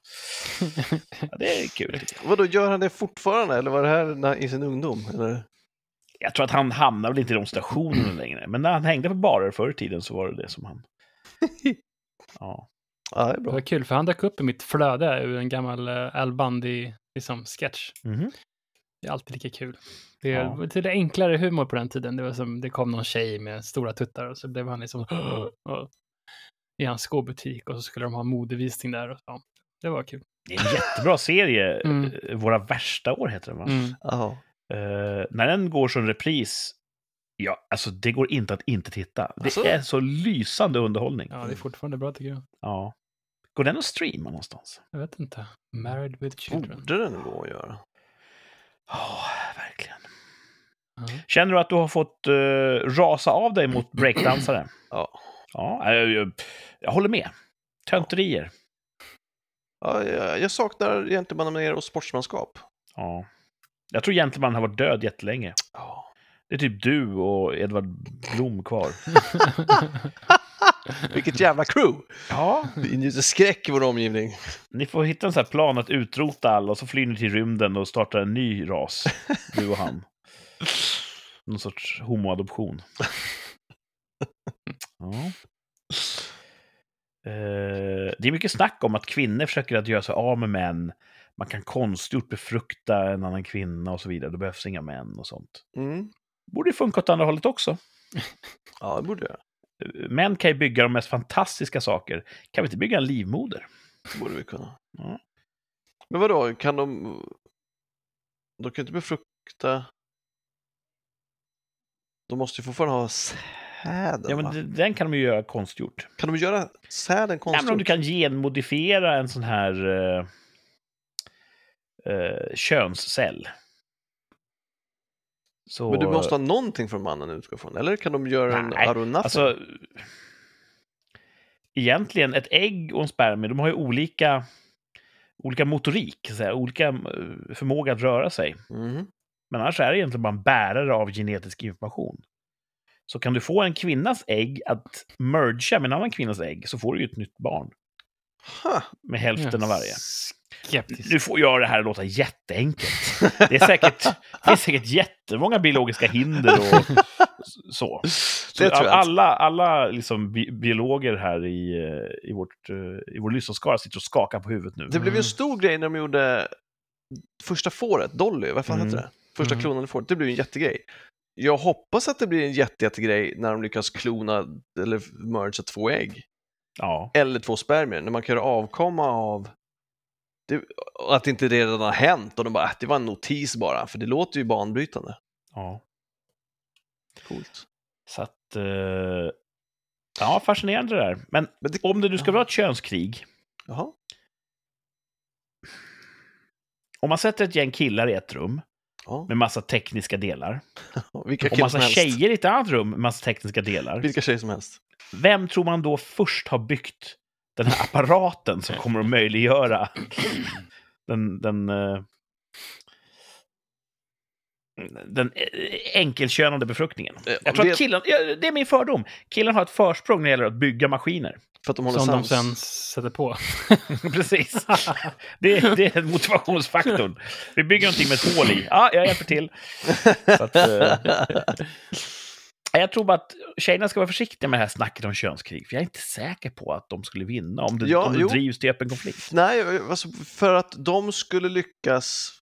Ja, det är kul. Vadå, gör han det fortfarande eller var det här i sin ungdom? Eller? Jag tror att han hamnar väl inte i de stationerna längre. Men när han hängde på barer förr i tiden så var det det som han... Ja. Ja, det är Det bra. var kul, för han dök upp i mitt flöde ur en gammal uh, Al Bundy liksom, sketch. Mhm. Det är alltid lika kul. Det Ja. var lite enklare humor på den tiden. Det, var som, det kom någon tjej med stora tuttar och så blev han liksom och, i hans skobutik och så skulle de ha modevisning där. Och så. Det var kul. Det är en jättebra serie. Mm. Våra värsta år heter den, va? Mm. Jaha. Eh, när den går som repris, ja, alltså det går inte att inte titta. Det Alltså? är så lysande underhållning. Ja, det är fortfarande bra tycker jag. Ja. Går den att streama någonstans? Jag vet inte. Married with children. Borde den gå att göra? Ja, verkligen. Ja. Känner du att du har fått eh, rasa av dig mot breakdansare? Ja. Ja, jag, jag, jag håller med. Tönterier. ja jag, jag saknar gentlemannamäner och sportsmanskap. Ja. Jag tror Gentleman har varit död jättelänge. Ja. Det är typ du och Edvard Blom kvar. Vilket jävla crew! Ja. Vi ingjuter skräck i vår omgivning. Ni får hitta en sån här plan att utrota alla och så flyr ni till rymden och startar en ny ras. Du och han. Någon sorts homoadoption. Ja. Eh, det är mycket snack om att kvinnor försöker att göra sig av med män. Man kan konstgjort befrukta en annan kvinna och så vidare. Det behövs inga män och sånt. Mm. Borde ju funka åt andra hållet också. Ja, det borde jag. Män kan ju bygga de mest fantastiska saker. Kan vi inte bygga en livmoder? Det borde vi kunna. Ja. Men vadå, kan de... De kan inte befrukta... De måste ju fortfarande ha säden, Ja, men va? den kan de ju göra konstgjort. Kan de göra säden Nej, konstgjord? men om du kan genmodifiera en sån här eh, eh, könscell. Så, Men du måste ha någonting från mannen utgå från, eller kan de göra en Nej, of nothing? Alltså, egentligen, ett ägg och en spermie, de har ju olika, olika motorik, så att säga, olika eh, förmåga att röra sig. Mhm. Men annars är det egentligen bara en bärare av genetisk information. Så kan du få en kvinnas ägg att mergea med en annan kvinnas ägg så får du ju ett nytt barn Ha. med hälften av varje. Skeptisk. Nu får jag det här att låta jätteenkelt. Det är säkert, det finns säkert jättemånga biologiska hinder och så. så Det tror jag inte. alla alla liksom bi biologer här i, eh, i, vårt, eh, i vår lyssnarskara sitter och skakar på huvudet nu. Det blev ju Mm. en stor grej när de gjorde första fåret, Dolly, vad fan Mm. heter det? Första Mm. klonade fåret, det blev en jättegrej. Jag hoppas att det blir en jätte, jättegrej när de lyckas klona eller mergea två ägg. Ja, Eller två spermier, när man kan göra avkomma av det, att inte det redan har hänt och de bara, "Äh, det var en notis bara, för det låter ju banbrytande. ja. Coolt. Så att... eh, ja, fascinerande det där. Men Men det, om det nu ska vara ett könskrig, jaha. om man sätter ett gäng killar i ett rum Ja. med massa tekniska delar, Vilka och massa tjejer i ett annat rum med massa tekniska delar, Vilka tjejer som helst. vem tror man då först har byggt den här apparaten som kommer att möjliggöra den, den, eh, den eh, enkelkönade befruktningen? Eh, Jag tror det- att killen, ja, det är min fördom, killen har ett försprång när det gäller att bygga maskiner. För att de håller Som de sams. sen sätter på. Precis. Det, det är motivationsfaktorn. Vi bygger någonting med ett hål i. Ja, jag hjälper till. Så att, eh, jag tror bara att tjejerna ska vara försiktiga med det här snacket om könskrig. För jag är inte säker på att de skulle vinna om det, Ja, om det jo. drivs till öppen konflikt. Nej, alltså för att de skulle lyckas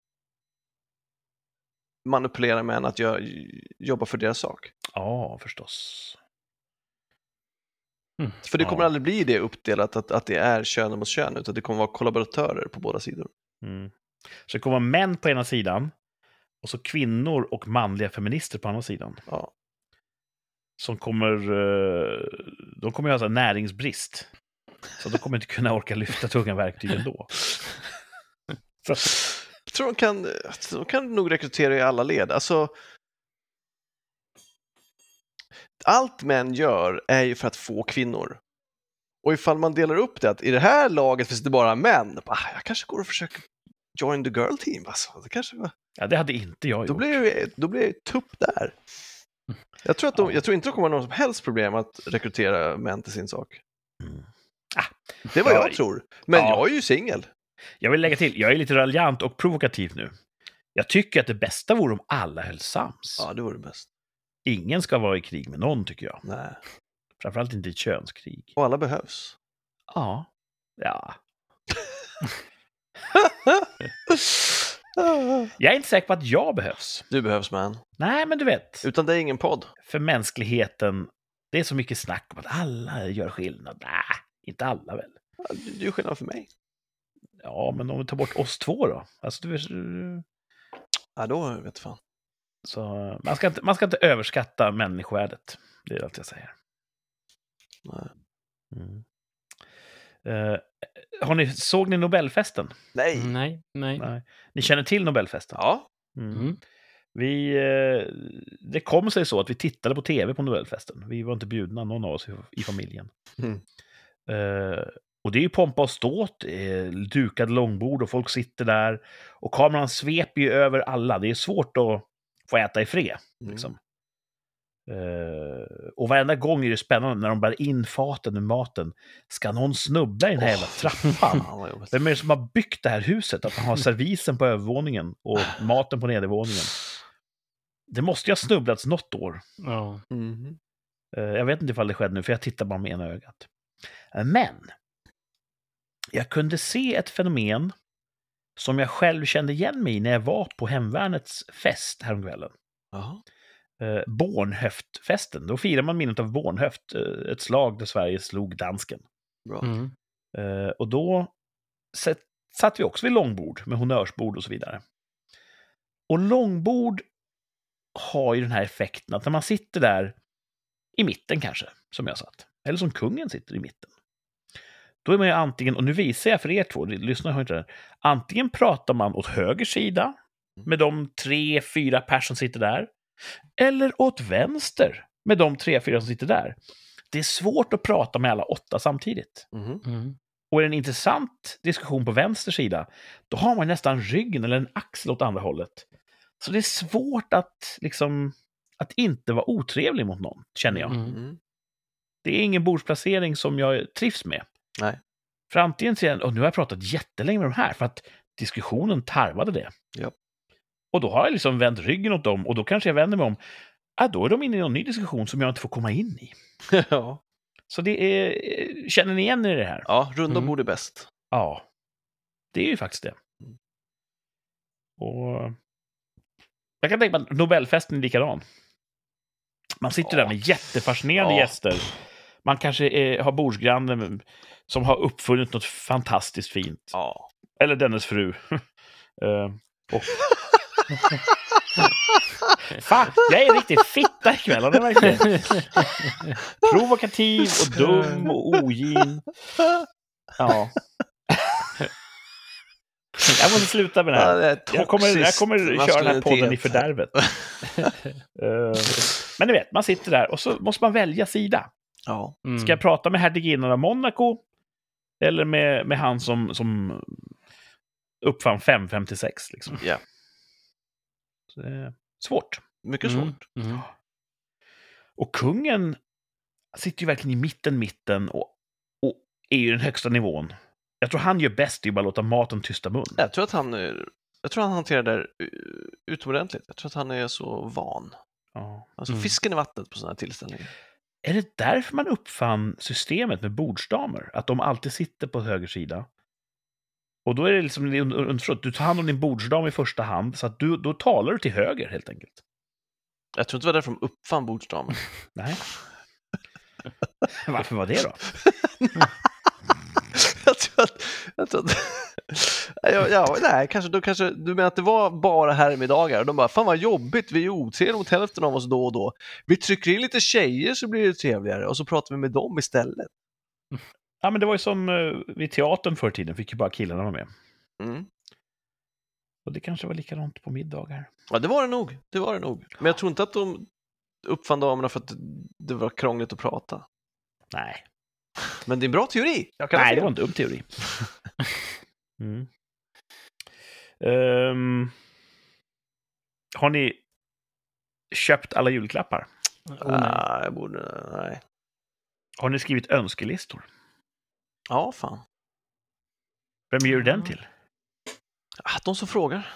manipulera män att gö- jobba för deras sak. Ja, förstås. För det kommer Ja. aldrig bli det uppdelat att, att det är kön mot kön, utan det kommer vara kollaboratörer på båda sidor. Mm. Så det kommer vara män på ena sidan och så kvinnor och manliga feminister på andra sidan. Ja. Som kommer... eh, De kommer ha näringsbrist. Så de kommer inte kunna orka lyfta tunga verktyg ändå. Så, Jag tror de kan, de kan nog rekrytera i alla led. Alltså, allt män gör är ju för att få kvinnor. Och ifall man delar upp det att i det här laget finns det bara män, ah, jag kanske går och försöker join the girl team. Alltså. Det kanske, ja, det hade inte jag då, gjort. blir jag, då blir jag tupp där. Jag tror, att de, Ja. jag tror inte det kommer ha något som helst problem att rekrytera män till sin sak. Mm. Det är vad Ja, jag tror. Men ja. jag är ju singel. Jag vill lägga till, jag är lite raljant och provokativ nu. Jag tycker att det bästa vore om alla höll sams. Ja, det vore bäst. Ingen ska vara i krig med någon, tycker jag. Nej. Framförallt inte i ett könskrig. Och alla behövs. Ja. Ja. Jag är inte säker på att jag behövs. Du behövs man. Nej, men du vet. Utan det är ingen podd. För mänskligheten, det är så mycket snack om att alla gör skillnad. Nej, inte alla väl. Ja, Du gör skillnad för mig. Ja, men om vi tar bort oss två då? Alltså, du, Ja, då vet fan. så, man, ska inte, man ska inte överskatta människovärdet. Det är allt jag säger. Nej. Mm. Eh, har ni, såg ni Nobelfesten? Nej! Nej, nej. Nej. Ni känner till Nobelfesten? Ja. Mm. Mm. Vi, eh, det kom sig så att vi tittade på tv på Nobelfesten. Vi var inte bjudna, någon av oss i, familjen. Mm. Eh, och det är ju pompa och ståt, eh, dukade långbord och folk sitter där. Och kameran sveper ju över alla. Det är svårt att få äta i fred. Mm. Liksom. Eh, och varenda gång är det spännande när de bär in faten med maten. Ska någon snubbla i den här jävla trappan? Vem är det som har byggt det här huset? Att man har servisen på övervåningen och maten på nedervåningen. Det måste ju ha snubblats något år. Ja. Mhm. Eh, Jag vet inte ifall det skedde nu, för jag tittar bara med ena ögat. Eh, Men jag kunde se ett fenomen som jag själv kände igen mig i när jag var på Hemvärnets fest häromkvällen. Jaha. Eh, Bornhöftfesten. Då firar man minnet av Bornhöft, eh, ett slag där Sverige slog dansken. Bra. Mm. Eh, och då satt, satt vi också vid långbord med honnörsbord och så vidare. Och långbord har ju den här effekten att när man sitter där i mitten kanske, som jag satt, eller som kungen sitter i mitten. Då är man ju antingen, och nu visar jag för er två, lyssna har inte det, antingen pratar man åt höger sida med de tre, fyra personer som sitter där, eller åt vänster med de tre, fyra som sitter där. Det är svårt att prata med alla åtta samtidigt. Mhm. Mm. Och är det en intressant diskussion på vänster sida, då har man nästan ryggen eller en axel åt andra hållet. Så det är svårt att liksom att inte vara otrevlig mot någon, känner jag. Mm. Mm. Det är ingen bordsplacering som jag trivs med. Nej. För antingen säger jag, och nu har jag pratat jättelänge med de här, för att diskussionen tarvade det. Ja. Och då har jag liksom vänt ryggen åt dem, och då kanske jag vänder mig om, ah, då är de inne i någon ny diskussion som jag inte får komma in i. ja. Så det är, känner ni igen er i det här? ja, runda Mm. bord är bäst. Ja, det är ju faktiskt det. Och jag kan tänka mig att Nobelfesten är likadan. Man sitter Ja. där med jättefascinerande Ja. gäster. Man kanske är, har bordsgranne med- som har uppfunnit något fantastiskt fint. Ja. Eller dennes fru. Eh, och... Fan, jag är en riktig fitta ikväll, märkt det? Provokativ och dum och ogin. Ja. Jag måste sluta med det här. Ja, det är Jag kommer, jag kommer köra den här podden i fördärvet. Eh, men ni vet, man sitter där och så måste man välja sida. Ja. Mm. Ska jag prata med hertiginnan av Monaco? Eller med, med han som, som uppfann 556? Liksom. Ja. Är svårt. Mycket Mm. svårt. Mm. Och kungen sitter ju verkligen i mitten, mitten och, och är ju den högsta nivån. Jag tror han gör bäst i att bara låta maten tysta mun. Jag tror att han, eh, jag tror han hanterar det där eh, utomordentligt. Jag tror att han är så van. Ja. Alltså Mm. fisken i vattnet på sådana här tillställningar. Är det därför man uppfann systemet med bordsdamer? Att de alltid sitter på höger sida? Och då är det liksom un- un- underförstått, du tar hand om din bordsdam i första hand, så att du, då talar du till höger helt enkelt. Jag tror inte det var därför de uppfann bordsdamen. Nej. Varför var det då? jag tror att... Jag tror att ja, ja, nej, kanske, då kanske, du menar att det var bara herrmiddagar och de bara, fan vad jobbigt, vi är otrevliga mot hälften av oss då och då. Vi trycker in lite tjejer så blir det trevligare och så pratar vi med dem istället. Ja, men det var ju som uh, vid teatern förr i tiden, fick ju bara killarna vara med. Mm. Och det kanske var likadant på middagar. Ja, det var det nog. Det var det nog. Men jag tror inte att de uppfann damerna för att det var krångligt att prata. Nej, Men det är en bra teori. Nej det var en dum teori. Mm. Ehm, har ni köpt alla julklappar? Oh, nej. Ah, jag borde... Nej. Har ni skrivit önskelistor? Ja, fan. Vem gör du den Ja. till? Ah, de som frågar.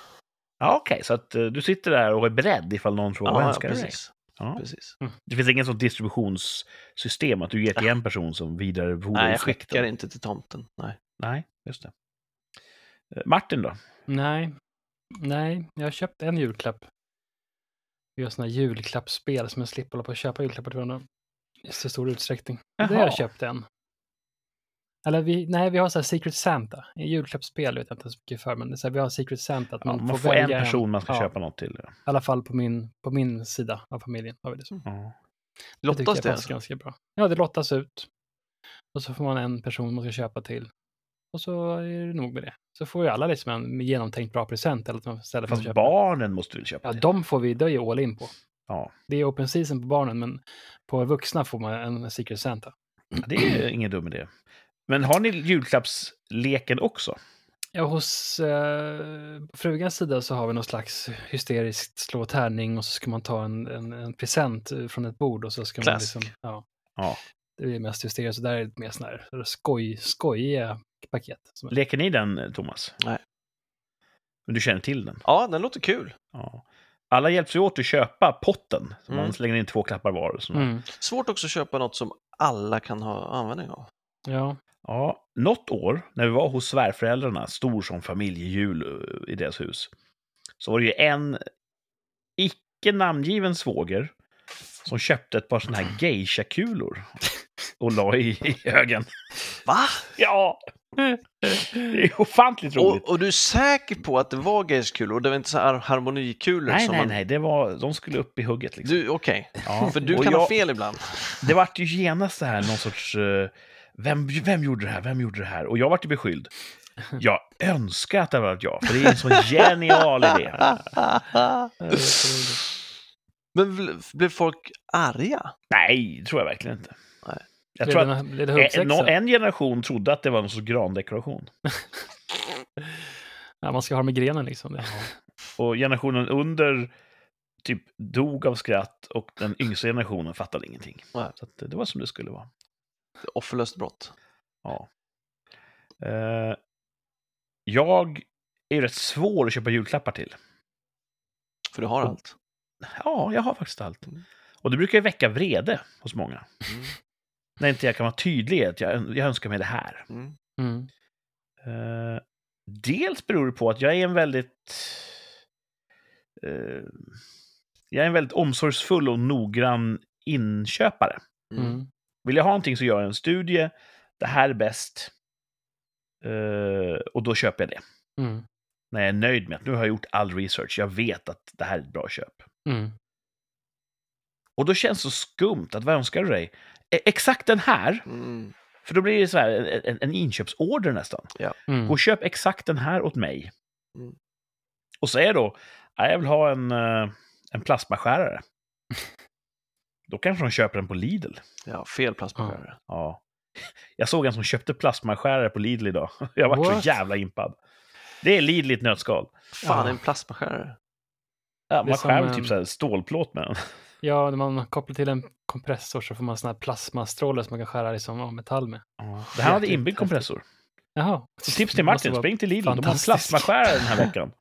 Ja, Okej, så att eh, du sitter där och är beredd ifall någon frågar vad önskar du dig? precis. Ja. precis. Det finns ingen sånt distributionssystem att du ger till en person som vidarebefordrar Nej, jag skickar inte till tomten. Nej. Nej, just det. Eh, Martin då? Nej. Nej, jag har köpt en julklapp. Vi har sådana julklappsspel som jag slipper hålla på och köpa julklappar till varandra i så stor utsträckning. Det har Jaha. jag köpt en. Eller vi, nej, vi har så här Secret Santa. I julklappsspel vet jag inte så mycket för, men det är så här, vi har Secret Santa. Att Ja, man, man får, får en person man ska ja, köpa något till. I alla fall på min, på min sida av familjen har vi det så. Det tycker Lottas det? passar ganska bra. Ja, det lottas ut. Och så får man en person man ska köpa till. Och så är det nog med det. Så får ju alla liksom en genomtänkt bra present eller att man- istället för att Fast köpa. barnen måste väl köpa Ja, till? de får vi, det är ju all in på. Ja. Det är open season på barnen, men på vuxna får man en Secret Santa. Det är ingen dum idé. Men har ni julklappsleken också? Ja, hos eh, frugans sida så har vi någon slags hysteriskt slå tärning och så ska man ta en, en, en present eh, från ett bord och så ska man Klask. liksom, ja. Ja. Det är mest hysteriskt, så där är det mer sådana här skoj, skojiga paket. Leker ni den, Thomas? Nej. Men du känner till den? Ja, den låter kul. Ja. Alla hjälps ju åt att köpa potten. Så Mm. Man slänger in två klappar var. Och mm. Svårt också att köpa något som alla kan ha användning av. Ja, Ja, något år när vi var hos svärföräldrarna, stor som familjejul eh, i deras hus, så var det ju en icke namngiven svåger som köpte ett par sådana här geisha-kulor och la i, i högen. Va? Ja! Det är ofantligt roligt. Och, och du är säker på att det var gayskulor och det var inte så här harmonikulor? nej, nej, man... nej, det var, de skulle upp i hugget. Liksom. Okej, Ja, för du kan jag- ha fel ibland. Det vart ju genast så här någon sorts... eh, vem, vem gjorde det här? Vem gjorde det här? Och jag vart ju beskylld. Jag önskar att det var jag, för det är en sån genial idé. Men bl- blev folk arga? Nej, det tror jag verkligen inte. Nej. Jag Blir tror det att det en, en generation trodde att det var någon sorts grandekoration. Ja, man ska ha med grenen liksom. Det. Och generationen under typ dog av skratt och den yngsta generationen fattade ingenting. Nej. Så att det var som det skulle vara. Offerlöst brott. Ja. Eh, jag är ju rätt svår att köpa julklappar till. För du har Och- allt. Ja, jag har faktiskt allt. Mm. Och det brukar ju väcka vrede hos många. Mm. När inte jag kan vara tydlig att jag, jag önskar mig det här. Mm. Mm. Eh, dels beror det på att jag är en väldigt... eh, jag är en väldigt omsorgsfull och noggrann inköpare. Mm. Vill jag ha någonting så gör jag en studie. Det här är bäst. Eh, och då köper jag det. Mm. När jag är nöjd med att nu har jag gjort all research. Jag vet att det här är ett bra köp. Mm. Och då känns det så skumt att vad önskar du dig? E- exakt den här. Mm. För då blir det så här en, en, inköpsorder nästan. Mm. Gå och köp exakt den här åt mig. Mm. Och säger då, "Ja, jag vill ha en, eh, en plasmaskärare. då kanske de köper den på Lidl. Ja, fel plasmaskärare. Ja. Jag såg en som köpte plasmaskärare på Lidl idag. Jag var What? så jävla impad. Det är Lidl i ett nötskal. Fan, Ja. en plasmaskärare. Ja, man skär en- typ så här stålplåt med den. Ja, när man kopplar till en kompressor så får man såna här plasmastrålar som man kan skära liksom, av metall med. Det här hade inbyggd kompressor. Jaha. Så tips till Martin, spring till Lidl. De har plasmaskärare den här veckan.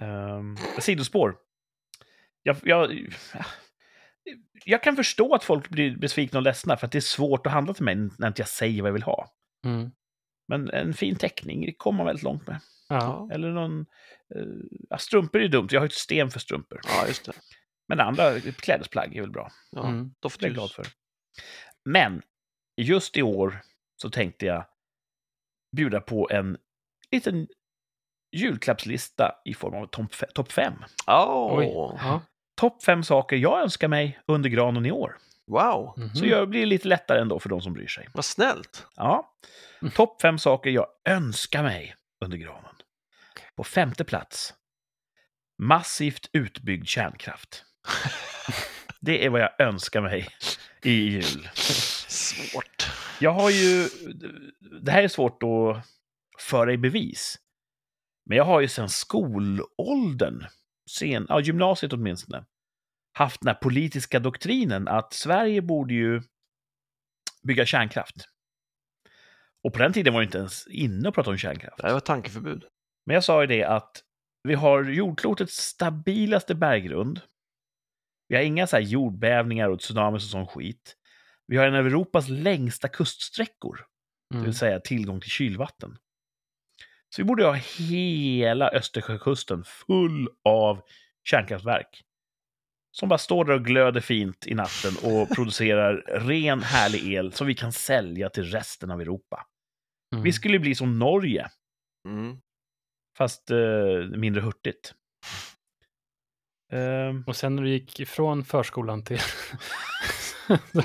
Um, sidospår. Jag, jag, jag kan förstå att folk blir besvikna och ledsna för att det är svårt att handla till mig när inte jag säger vad jag vill ha. Mm. Men en fin teckning det kommer man väldigt långt med. Ja. Eller någon... Ja, strumpor är dumt, jag har ett system för strumpor. Ja, just det. Men andra klädesplagg är väl bra. Ja, Mm. Det är jag doftljus. glad för. Men just i år så tänkte jag bjuda på en liten julklappslista i form av topp topp fem. Åh, Oj. Ja. Topp fem saker jag önskar mig under granen i år. wow, Mhm. Så jag blir lite lättare ändå för de som bryr sig. vad snällt. Ja. Mm. Topp fem saker jag önskar mig under granen. På femte plats. Massivt utbyggd kärnkraft. Det är vad jag önskar mig i jul. Svårt. Jag har ju... Det här är svårt att föra i bevis. Men jag har ju sedan skolåldern, sen, ja, gymnasiet åtminstone, haft den här politiska doktrinen att Sverige borde ju bygga kärnkraft. Och på den tiden var jag inte ens inne och pratade om kärnkraft. Det var tankeförbud. Men jag sa ju det att vi har jordklotets stabilaste berggrund. Vi har inga så här jordbävningar och tsunamis och sån skit. Vi har en av Europas längsta kuststräckor, det Mm. vill säga tillgång till kylvatten. Så vi borde ha hela Östersjökusten full av kärnkraftverk. Som bara står där och glöder fint i natten och producerar ren, härlig el som vi kan sälja till resten av Europa. Mm. Vi skulle bli som Norge, Mm. fast eh, mindre hurtigt. Ehm, Och sen när du gick ifrån förskolan till... ja,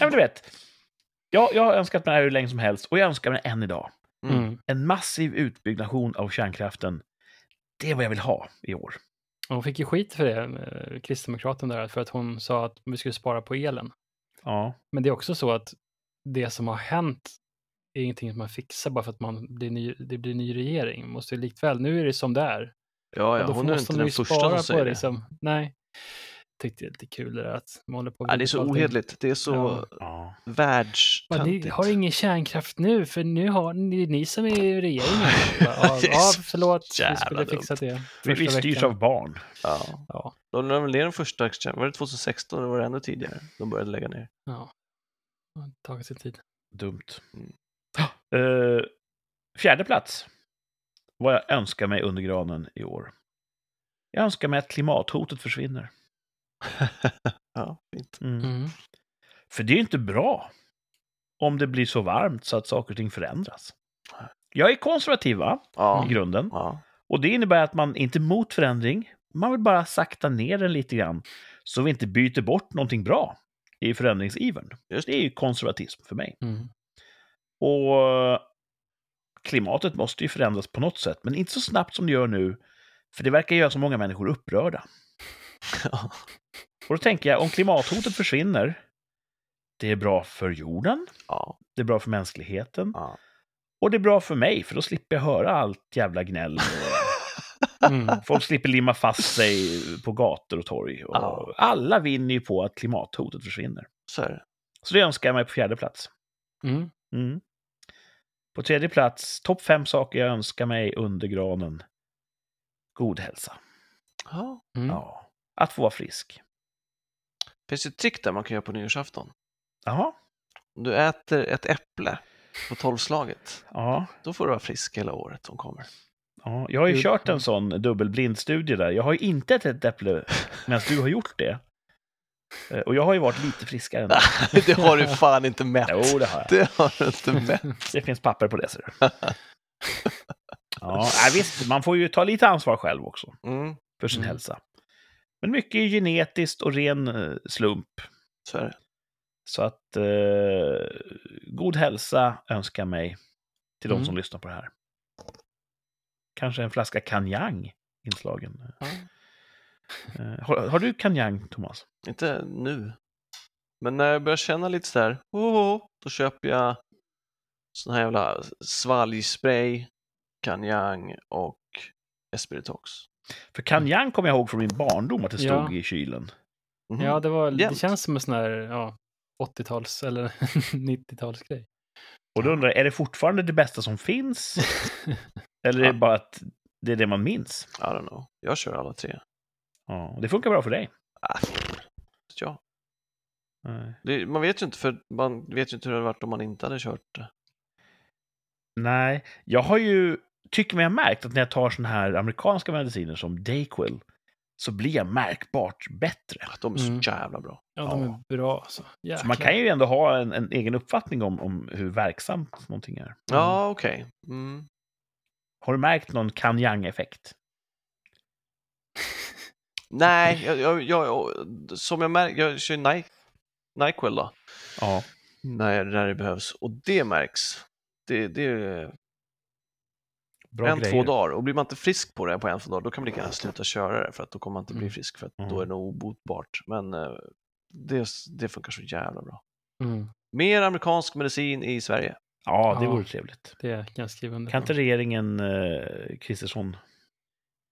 men du vet, jag, jag har önskat mig det här hur länge som helst och jag önskar mig det än idag. Mm. mm. En massiv utbyggnation av kärnkraften, det är vad jag vill ha i år. Hon fick ju skit för det, eh, kristdemokraten där, för att hon sa att vi skulle spara på elen. Ja, Men det är också så att det som har hänt är ingenting som man fixar bara för att man blir ny, det blir ny regering. Man måste likväl, nu är det som det är. Ja, ja, då hon är inte man den första som på säger det. Liksom. Nej, tyckte det är lite kul det där att man håller på Ja, det är så ohederligt. Det är så Ja. världstöntigt. ni har ingen kärnkraft nu, för nu har ni, ni som är i regeringen. Ja, Det är ja, förlåt, vi skulle fixa det. Vi, vi styrs veckan. av barn. Ja. Ja, De la väl ner den första, var det 2016 eller var det ännu tidigare? De började lägga ner. ja. Det har tagit sin tid. Dumt. Mm. Eh, fjärde plats. Vad jag önskar mig under granen i år. Jag önskar mig att klimathotet försvinner. ja, fint. Mm. Mm. För det är ju inte bra om det blir så varmt så att saker och ting förändras. Jag är konservativ va? Ja. i grunden. ja. Och det innebär att man inte är emot förändring. Man vill bara sakta ner den lite grann. Så vi inte byter bort någonting bra i förändringsivern. Just Det är ju konservatism för mig. Mm. Och klimatet måste ju förändras på något sätt, men inte så snabbt som det gör nu. För det verkar göra så många människor upprörda. Och då tänker jag, om klimathotet försvinner, det är bra för jorden, ja. det är bra för mänskligheten, ja. och det är bra för mig, för då slipper jag höra allt jävla gnäll. Mm. Folk slipper limma fast sig på gator och torg. Och Ja. Alla vinner ju på att klimathotet försvinner. Så det. Så det önskar jag mig på fjärde plats. Mm. Mm. På tredje plats, topp fem saker jag önskar mig under granen. God hälsa. Ja. Mm. Ja. Att få vara frisk. finns ju ett trick där man kan göra på nyårsafton. Jaha. Om du äter ett äpple på tolvslaget, Ja. då får du vara frisk hela året som kommer. ja. Jag har ju kört en sån dubbelblindstudie där. Jag har ju inte ätit ett äpple medan du har gjort det. Eh, Och jag har ju varit lite friskare än dig. det har du fan inte mätt. Jo, det har jag. Det har du inte mätt. Det finns papper på det, ser du. Ja, visst, man får ju ta lite ansvar själv också Mm, för sin Mm. hälsa. Men mycket är genetiskt och ren eh, slump. så. Så att eh, god hälsa önskar jag mig till de Mm. som lyssnar på det här. Kanske en flaska kanjang inslagen. Eh, har, har du kanjang, Thomas? Inte nu. Men när jag börjar känna lite så här, oh, då köper jag sån här jävla svalgspray, kanjang och Espiritox. För kanjang kommer jag ihåg från min barndom att det Ja. stod i kylen. Mhm. Ja, det, var, det känns som en sån här ja, 80-tals eller 90-talsgrej. Och då undrar jag, är det fortfarande det bästa som finns? Eller är det Ja. bara att det är det man minns? I don't know. Jag kör alla tre. Ja, och det funkar bra för dig. Ah, ja. Nej. Det, man vet ju inte, för man vet ju inte hur det hade varit om man inte hade kört det. Nej, jag har ju, tycker mig ha märkt att när jag tar såna här amerikanska mediciner som Dayquil så blir jag märkbart bättre. De är så Mm. jävla bra. Ja, de Ja. är bra alltså. Så man kan ju ändå ha en, en egen uppfattning om, om hur verksamt någonting är. Ja, okej. Mm. Har du märkt någon kanjang-effekt? Nej, jag, jag, jag, som jag märker, jag kör Ny, Nyquil då, Ja. när, när det behövs. Och det märks. Det, det är Bra en, grejer. två dagar. Och blir man inte frisk på det på en, två dagar, då kan man lika gärna sluta köra det för att då kommer man inte bli Mm. frisk för att Mm. då är det nog obotbart. Men eh, det, det funkar så jävla bra. Mm, Mer amerikansk medicin i Sverige. Ja, det Ja. vore trevligt. det kan jag skriva under Kan inte regeringen eh, Kristersson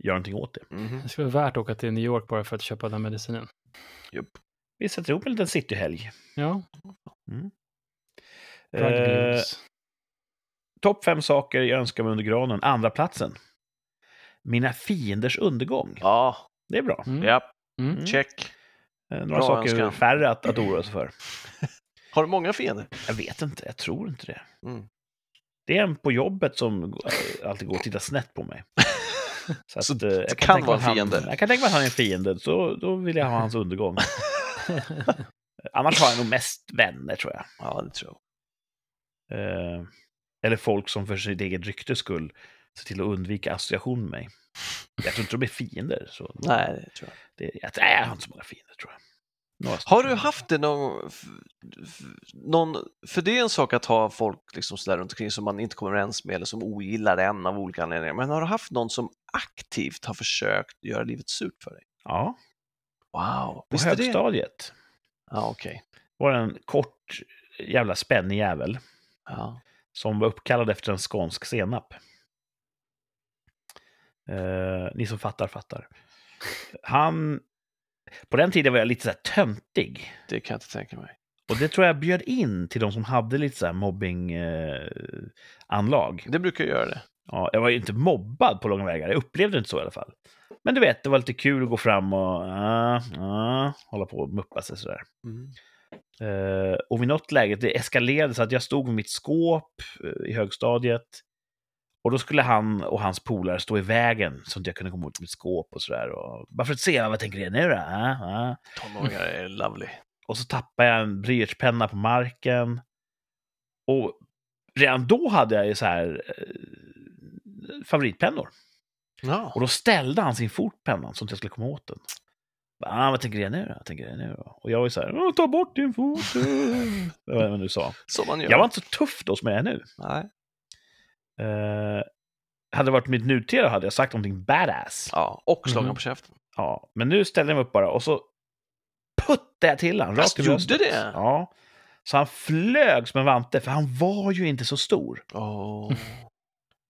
göra någonting åt det? Mhm. Det skulle vara värt att åka till New York bara för att köpa den medicinen. Jupp. Vi sätter ihop en liten cityhelg. Ja, Mm. drug Eh. Topp fem saker jag önskar mig under granen. Andra platsen. Mina fienders undergång. Ja, Det är bra. Mm. ja, Mm. Mm. check. Eh, Några Bra saker önskan. färre att, att oroa sig för. Har du många fiender? Jag vet inte, jag tror inte det. Mm. Det är en på jobbet som eh, alltid går och tittar snett på mig. Så, att, Så eh, det jag kan tänka vara en fiende. Han, jag kan tänka mig att han är en fiende, så då vill jag ha hans undergång. Annars har jag nog mest vänner, tror jag. Ja, det tror jag. Eh, eller folk som för sitt eget ryktes skull ser till att undvika association med mig. Jag tror inte de är fiender. Så Nej, det tror jag. det, jag, jag har inte så många fiender, tror jag. Några Har du haft det någon, någon, för det är en sak att ha folk liksom sådär runt omkring som man inte kommer överens med eller som ogillar en av olika anledningar, men har du haft någon som aktivt har försökt göra livet surt för dig? Ja, Wow, på visst är det? högstadiet Ja, okej. var det en kort jävla spännig jävel Ja. Som var uppkallad efter en skånsk senap. Eh, ni som fattar, fattar. Han... På den tiden var jag lite så här töntig. Det kan jag inte tänka mig. Och det tror jag bjöd in till de som hade lite så här mobbing-anlag. Eh. Det brukar ju göra det. ja, jag var ju inte mobbad på långa vägar, jag upplevde det inte så i alla fall. Men du vet, det var lite kul att gå fram och uh, uh, hålla på och muppa sig sådär. Mm. Eh, och vid något läge, det eskalerade så att jag stod med mitt skåp eh, i högstadiet. Och då skulle han och hans polare stå i vägen så att jag kunde komma ut mitt skåp och sådär. Och, bara för att se, vad tänker du nu då? Ah, ah. Tonåringar är lovely. Och så tappade jag en blyertspenna på marken. Och redan då hade jag ju så här eh, favoritpennor. Ja. Och då ställde han sin fot pennan så att jag skulle komma åt den. Ah, vad tänker jag nu då? Vad tänker jag nu då? Och jag var ju så här, "Åh, ta bort din fot. Det var vad du sa. Som man gör. Jag var inte så tuff då som jag är nu. Nej. Eh, hade det varit mitt nutida hade jag sagt någonting badass. Ja, och slagit Mhm. på käften. Ja, men nu ställde jag mig upp bara och så puttade jag till honom rakt i gjorde det? Ja. Så han flög som en vante, för han var ju inte så stor. Åh.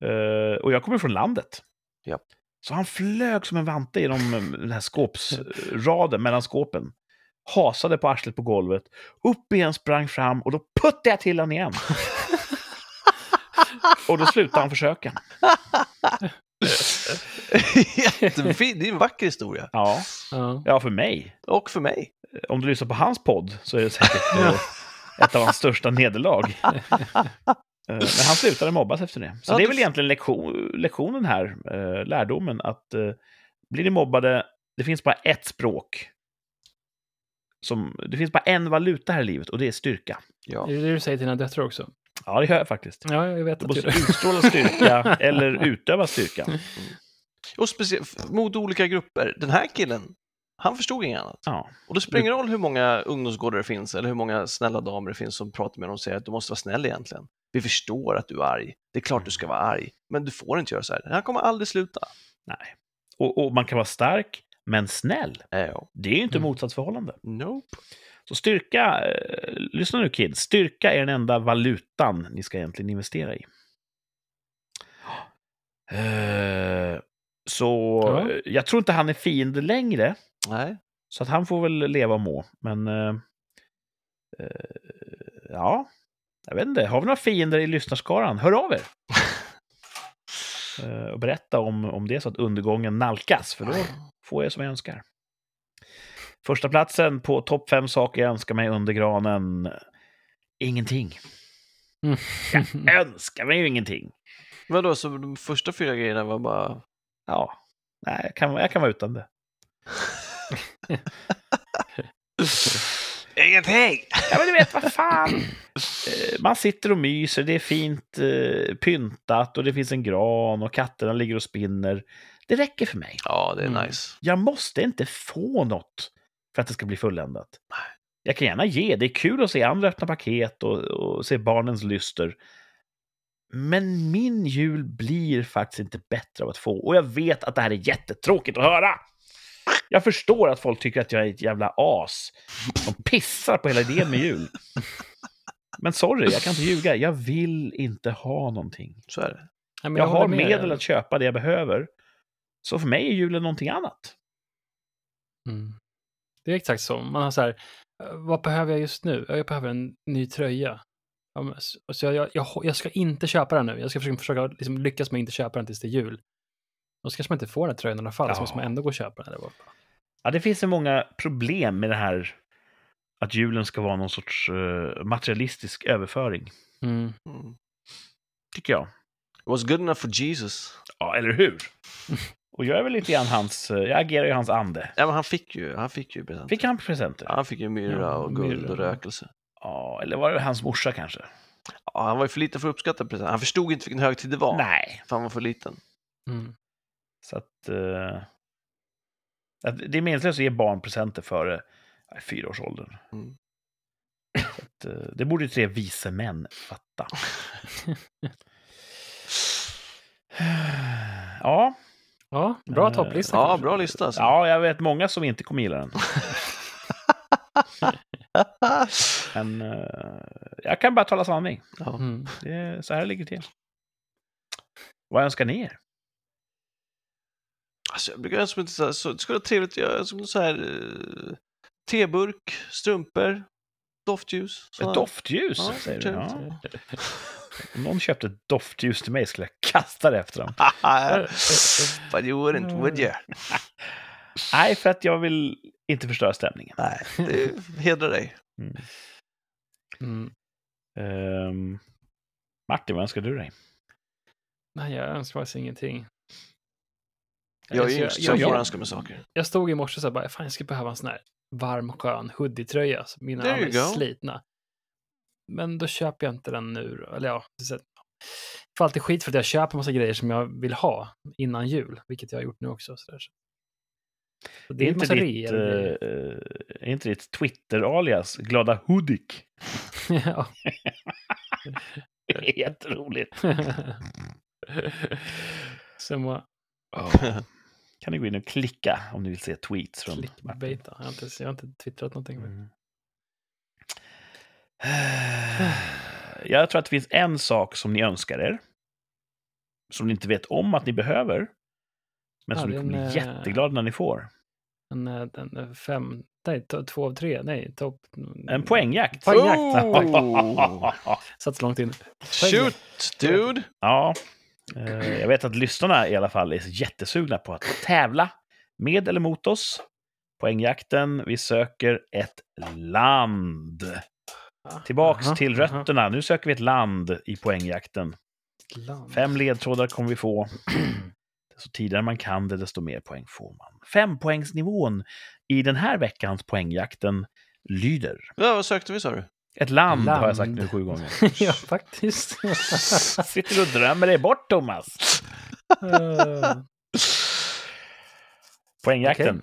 Eh, och jag kommer från landet. Japp. Så han flög som en vante genom eh, den här skåpsraden mellan skåpen. Hasade på arslet på golvet, upp igen, sprang fram och då puttade jag till honom igen. och då slutade han försöka. Jättefin, det är en vacker historia. Ja, Ja. för mig. Och för mig. Om du lyssnar på hans podd så är det säkert eh, ett av hans största nederlag. Eh, Men han slutade mobbas efter det. Så Ja, det är väl egentligen lektion, lektionen här, eh, lärdomen, att eh, blir ni mobbade, det finns bara ett språk. Som, det finns bara en valuta här i livet och det är styrka. Ja. Är det det du säger till dina döttrar också? Ja, det gör jag faktiskt. Ja, jag vet Du att du måste utstråla styrka eller utöva styrka. Och speciellt mot olika grupper. Den här killen, han förstod inget annat. Ja, Och det spelar ingen roll hur många ungdomsgårdar det finns eller hur många snälla damer det finns som pratar med dem och säger att du måste vara snäll egentligen. Vi förstår att du är arg. Det är klart du ska vara arg, men du får inte göra så här. Det här kommer aldrig sluta. nej. Och, och man kan vara stark, men snäll. Ja. Det är ju inte Mm. motsatsförhållande. Nope. Så styrka, eh, lyssna nu kids, styrka är den enda valutan ni ska egentligen investera i. Eh, så Ja. eh, jag tror inte han är fiende längre, Nej. så att han får väl leva och må. Men eh, eh, ja, jag vet inte. Har vi några fiender i lyssnarskaran? Hör av er! Eh, och berätta om, om det är så att undergången nalkas, för då får jag som jag önskar. Första platsen på topp fem saker jag önskar mig under granen. Ingenting. Mm. Jag önskar mig ju ingenting. Vadå, så de första fyra grejerna var bara... Ja, nej, jag kan, jag kan vara utan det. Ingenting! Ja, men du vet, vad fan. Eh, Man sitter och myser, det är fint eh, pyntat och det finns en gran och katterna ligger och spinner. Det räcker för mig. Ja, det är Mm. nice. Jag måste inte få något för att det ska bli fulländat. Jag kan gärna ge, det är kul att se andra öppna paket och, och se barnens lyster. Men min jul blir faktiskt inte bättre av att få. Och jag vet att det här är jättetråkigt att höra. Jag förstår att folk tycker att jag är ett jävla as som pissar på hela idén med jul. Men sorry, jag kan inte ljuga. Jag vill inte ha någonting. Så är det. Ja, men Jag har medel att köpa det jag behöver. Så för mig är julen någonting annat. Mm. Det är exakt så. Man har så här, eh, vad behöver jag just nu? Ja, Jag behöver en ny tröja. Så jag, jag, jag, jag ska inte köpa den nu. Jag ska försöka, försöka liksom lyckas med att inte köpa den tills det är jul. Och så kanske man inte får den tröjan i alla fall, så Ja. måste man ändå gå och köpa den. Eller vad. Ja, det finns så många problem med det här att julen ska vara någon sorts eh, materialistisk överföring, Mm. Mm. tycker jag. It was good enough for Jesus. Ja, eller hur? Och jag är väl lite grann hans, eh, jag agerar ju hans ande. Ja, men han fick ju, han fick ju presenter. Fick han presenter? Ja, han fick ju myrra Ja, och guld myrra. och rökelse. Ja, eller var det hans morsa kanske? Ja, han var ju för liten för att uppskatta presenter. Han förstod inte vilken högtid det var. Nej. För han var för liten. Mm. Så att... eh, att det är meningslöst att ge barn presenter före nej, fyraårsåldern. Mm. Att, eh, det borde tre vise män fatta. Ja, Ja, bra Eh, topplista. Ja, kanske. bra lista alltså. ja, jag vet många som inte kommer gilla den. Men eh, jag kan bara tala sanning. ja. Mm. Det är, så här ligger det till. Vad önskar ni er? Alltså, jag brukar önska mig så, så, det skulle vara trevligt att göra som så här eh, teburk, strumpor, doftljus. Ett doftljus, Ja, säger du? Ja. Om någon köpte ett doftljus till mig skulle jag kasta det efter dem. But you wouldn't, would you? Nej, för att jag vill inte förstöra stämningen. Nej, det hedrar dig. Mm. Ehm, Martin, vad önskar du dig? Nej, jag önskar faktiskt ingenting. Jag är Alltså, yngst, så jag, jag får jag, önska mig saker. jag stod i morse och sa bara, fan jag skulle behöva en sån här varm skön hoodie-tröja. så Mina There är go. slitna. Men då köper jag inte den nu. Eller ja, så jag får alltid skit för att jag köper massa grejer som jag vill ha innan jul, vilket jag har gjort nu också. Så där. Så det är Är inte ditt, eh, är inte ditt Twitter-alias Glada Hudik? ja. Det är jätteroligt. Som var Kan ni gå in och klicka om ni vill se tweets från Martin. clickbaita. Jag har inte, jag har inte twittrat någonting. Mm. Jag tror att det finns en sak som ni önskar er. Som ni inte vet om att ni behöver. Men Ja, som ni kommer en, bli eh, jätteglada när ni får. En, eh, en, en fem, nej, to, två av tre, nej, topp. En poängjakt. Poängjakt. Oh! Satt så långt in. Shoot, dude! Ja, eh, jag vet att lyssnarna i alla fall är jättesugna på att tävla med eller mot oss. Poängjakten, vi söker ett land. Tillbaks Aha, till aha. rötterna. Nu söker vi ett land i poängjakten. Land. Fem ledtrådar kommer vi få. Desto tidigare man kan det, desto mer poäng får man. Fempoängsnivån i den här veckans poängjakten lyder. Ja, vad sökte vi sa du? Ett land, har jag sagt Land. nu sju gånger. ja, faktiskt. Sitter du och drömmer dig bort, Thomas? Poängjakten.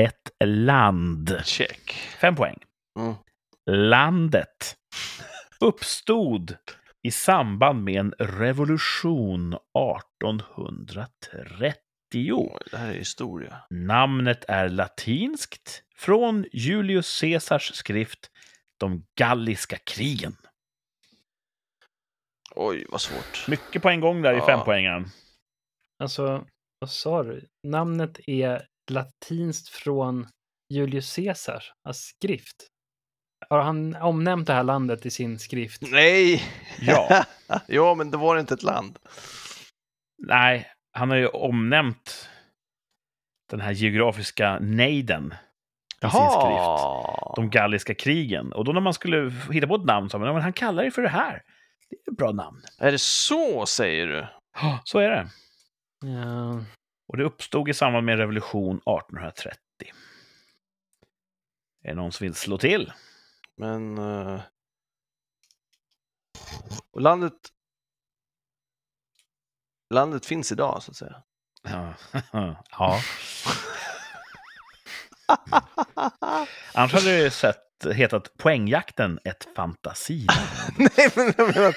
Ett land. Check. Fem poäng. Mm. Landet uppstod i samband med en revolution 1830. Oj, det här är historia. Namnet är latinskt från Julius Caesars skrift De galliska krigen. Oj, vad svårt. Mycket på en gång där i Ja. fempoängaren. alltså, vad sa du? Namnet är latinskt från Julius Caesars skrift. Har han omnämnt det här landet i sin skrift? Nej! Ja. ja, men det var inte ett land. Nej, han har ju omnämnt den här geografiska nejden i sin skrift. De galliska krigen. Och då när man skulle hitta på ett namn sa man, "Ja, men han kallar det för det här. Det är ett bra namn. Är det så, säger du? Så är det. Ja, Och det uppstod i samband med revolution 1830. Är det någon som vill slå till? Men... eh, Och landet... Landet finns idag, så att säga. Ja. ja. Annars hade det ju sett, hetat Poängjakten, ett fantasiland. Nej, men jag menar...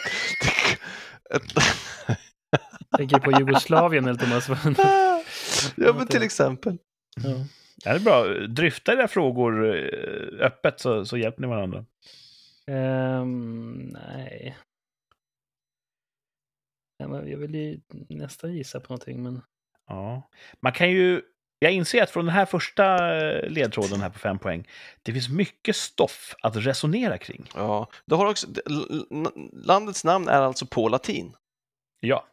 Tänker på Jugoslavien eller Thomas. ja, men till exempel. ja. Det är bra. Dryfta era frågor eh, öppet så, så hjälper ni varandra. Ehm, nej. Ja, men Jag vill ju nästan gissa på någonting, men... Ja. Man kan ju... Jag inser att från den här första eh, ledtråden här på fem poäng, det finns mycket stoff att resonera kring. Ja, det har också... Landets namn är alltså på latin. Ja.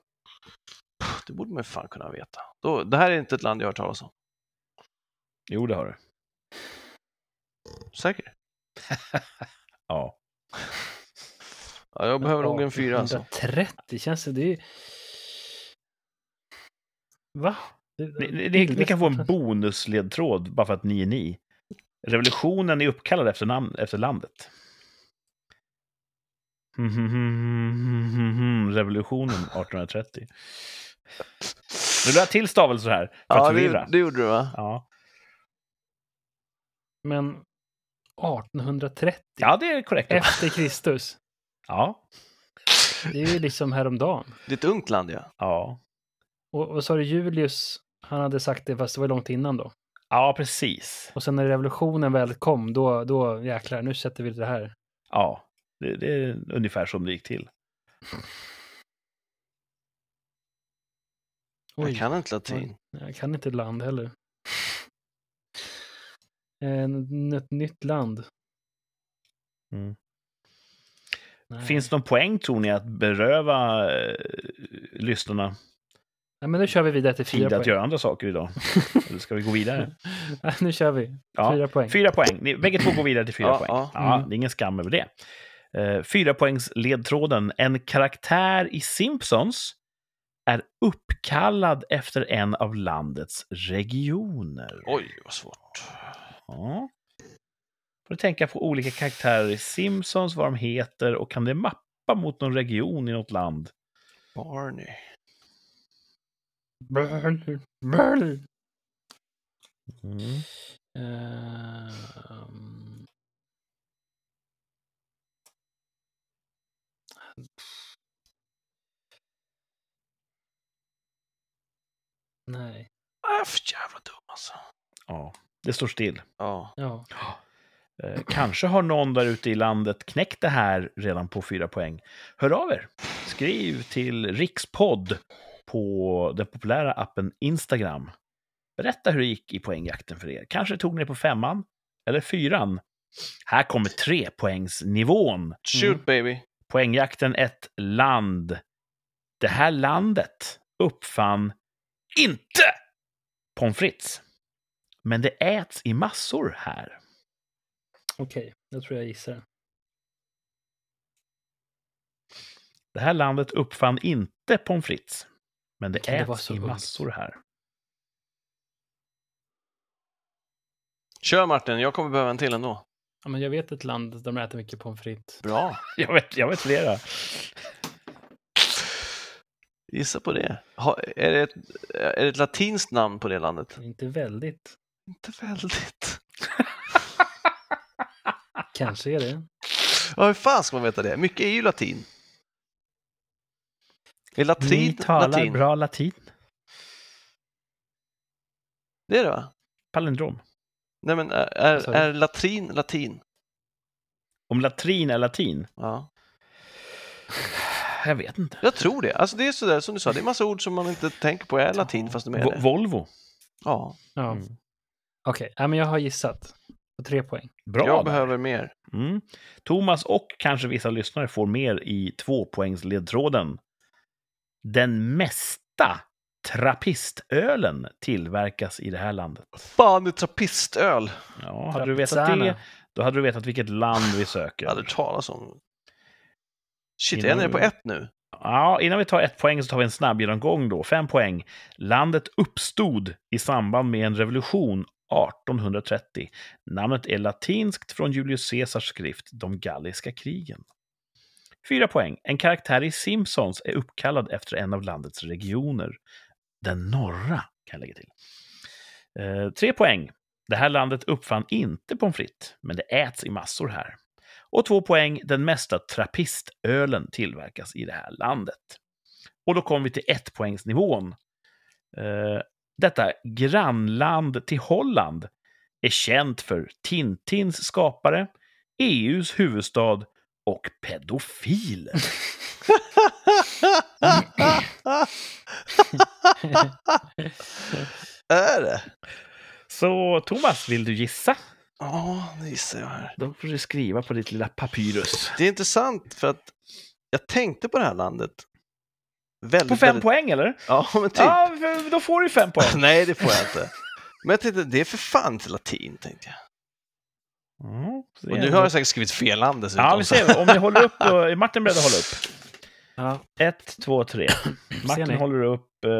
Det borde man ju fan kunna veta. Då, det här är inte ett land jag har hört talas om. Jo, det har du. Säker? Ja. Ja, jag behöver nog en fyra alltså. 130 känns det... det är... Va? Ni, ni, ni, kan få en bonusledtråd bara för att ni är ni. Revolutionen är uppkallad efter, namn, efter landet. Revolutionen 1830. Nu la jag till stavelser här för att Ja, förvirra. det, det gjorde du va? Ja. Men 1830 ja, det är korrekt. efter Kristus. Ja. Det är ju liksom häromdagen. Det är ett ungt land ja. Ja. Och vad sa du, Julius, han hade sagt det fast det var långt innan då. ja, precis. Och sen när revolutionen väl kom, då, då jäklar, nu sätter vi det här. Ja, det, det är ungefär som det gick till. Jag kan inte latin. Jag kan inte land heller. En, ett nytt land. Mm. Finns det någon poäng, tror ni, att beröva eh, lyssnarna Nej, men nu kör vi vidare till tid fyra att poäng. göra andra saker idag? Eller ska vi gå vidare? Nu kör vi. Ja, Fyra poäng. Fyra poäng. Ni, bägge två går vidare till fyra Ja, poäng. ja. Ja, Mm. Det är ingen skam över det. Uh, fyra poängs ledtråden. En karaktär i Simpsons är uppkallad efter en av landets regioner. Oj, vad svårt. Ja. Får du tänka på olika karaktärer i Simpsons, vad de heter och kan det mappa mot någon region i något land? Barney. Mm. Ehm. Nej. Äh, för jävla dum alltså. Ja, det står still. Ja. Ja. Eh, kanske har någon där ute i landet knäckt det här redan på fyra poäng. Hör av er! Skriv till Rikspodd på den populära appen Instagram. Berätta hur det gick i poängjakten för er. Kanske tog ni på femman eller fyran. Här kommer trepoängsnivån. Shoot Mm. baby. Poängjakten ett land. Det här landet uppfann inte pommes frites. Men det äts i massor här. Okej, jag tror jag gissar. Det här landet uppfann inte pommes frites. Men det Kan det vara äts så i ungt? massor här. Kör Martin, jag kommer behöva en till ändå. Ja, men jag vet ett land där de äter mycket pommes frites. Bra. Jag vet, jag vet flera. Gissa på det. Ha, är, det ett, är det ett latinskt namn på det landet? Inte väldigt. Inte väldigt. Kanske är det. Ja, hur fan ska man veta det? Mycket är ju latin. Är Ni latin talar latin? bra latin. Det är det va? Palindrom. Nej men är, är, är latrin latin? Om latrin är latin? Ja. Jag vet inte. Jag tror det. Alltså det är sådär som du sa, det är massa ord som man inte tänker på är latin fast de är det. Volvo. Ja, Ja. Mm. Okej, ja, men jag har gissat. På tre poäng. Bra jag där. behöver mer. Mm. Thomas och kanske vissa lyssnare får mer i tvåpoängsledtråden. Den mesta trappistölen tillverkas i det här landet. Fan, det är trappistöl. Ja, hade du vetat det, då hade du vetat vilket land vi söker. Jag hade talas om. Shit, Innan jag är nere på ett nu. Ja, innan vi tar ett poäng så tar vi en snabb genomgång då. Fem poäng. Landet uppstod i samband med en revolution 1830. Namnet är latinskt från Julius Caesars skrift De galliska krigen. Fyra poäng. En karaktär i Simpsons är uppkallad efter en av landets regioner. Den norra, kan jag lägga till. Eh, tre poäng. Det här landet uppfann inte pommes frites, men det äts i massor här. Och två poäng, den mesta trappistölen tillverkas i det här landet. Och då kommer vi till ettpoängsnivån. Eh, detta grannland till Holland är känt för Tintins skapare, EUs huvudstad och pedofiler. är det? Så Thomas, vill du gissa? Ja, det gissar jag här. Då får du skriva på ditt lilla papyrus. Det är intressant för att jag tänkte på det här landet. Väldigt, På fem väldigt... poäng eller? Ja, men typ. Ja, då får du fem poäng. Nej, det får jag inte. Men jag tänkte, det är för fan inte latin, tänkte jag. Mm, Och är- har säkert skrivit fel land dessutom. Ja, vi ser. Om ni håller upp, då är Martin beredd att hålla upp. Ja. Ett, två, tre. Martin håller upp eh,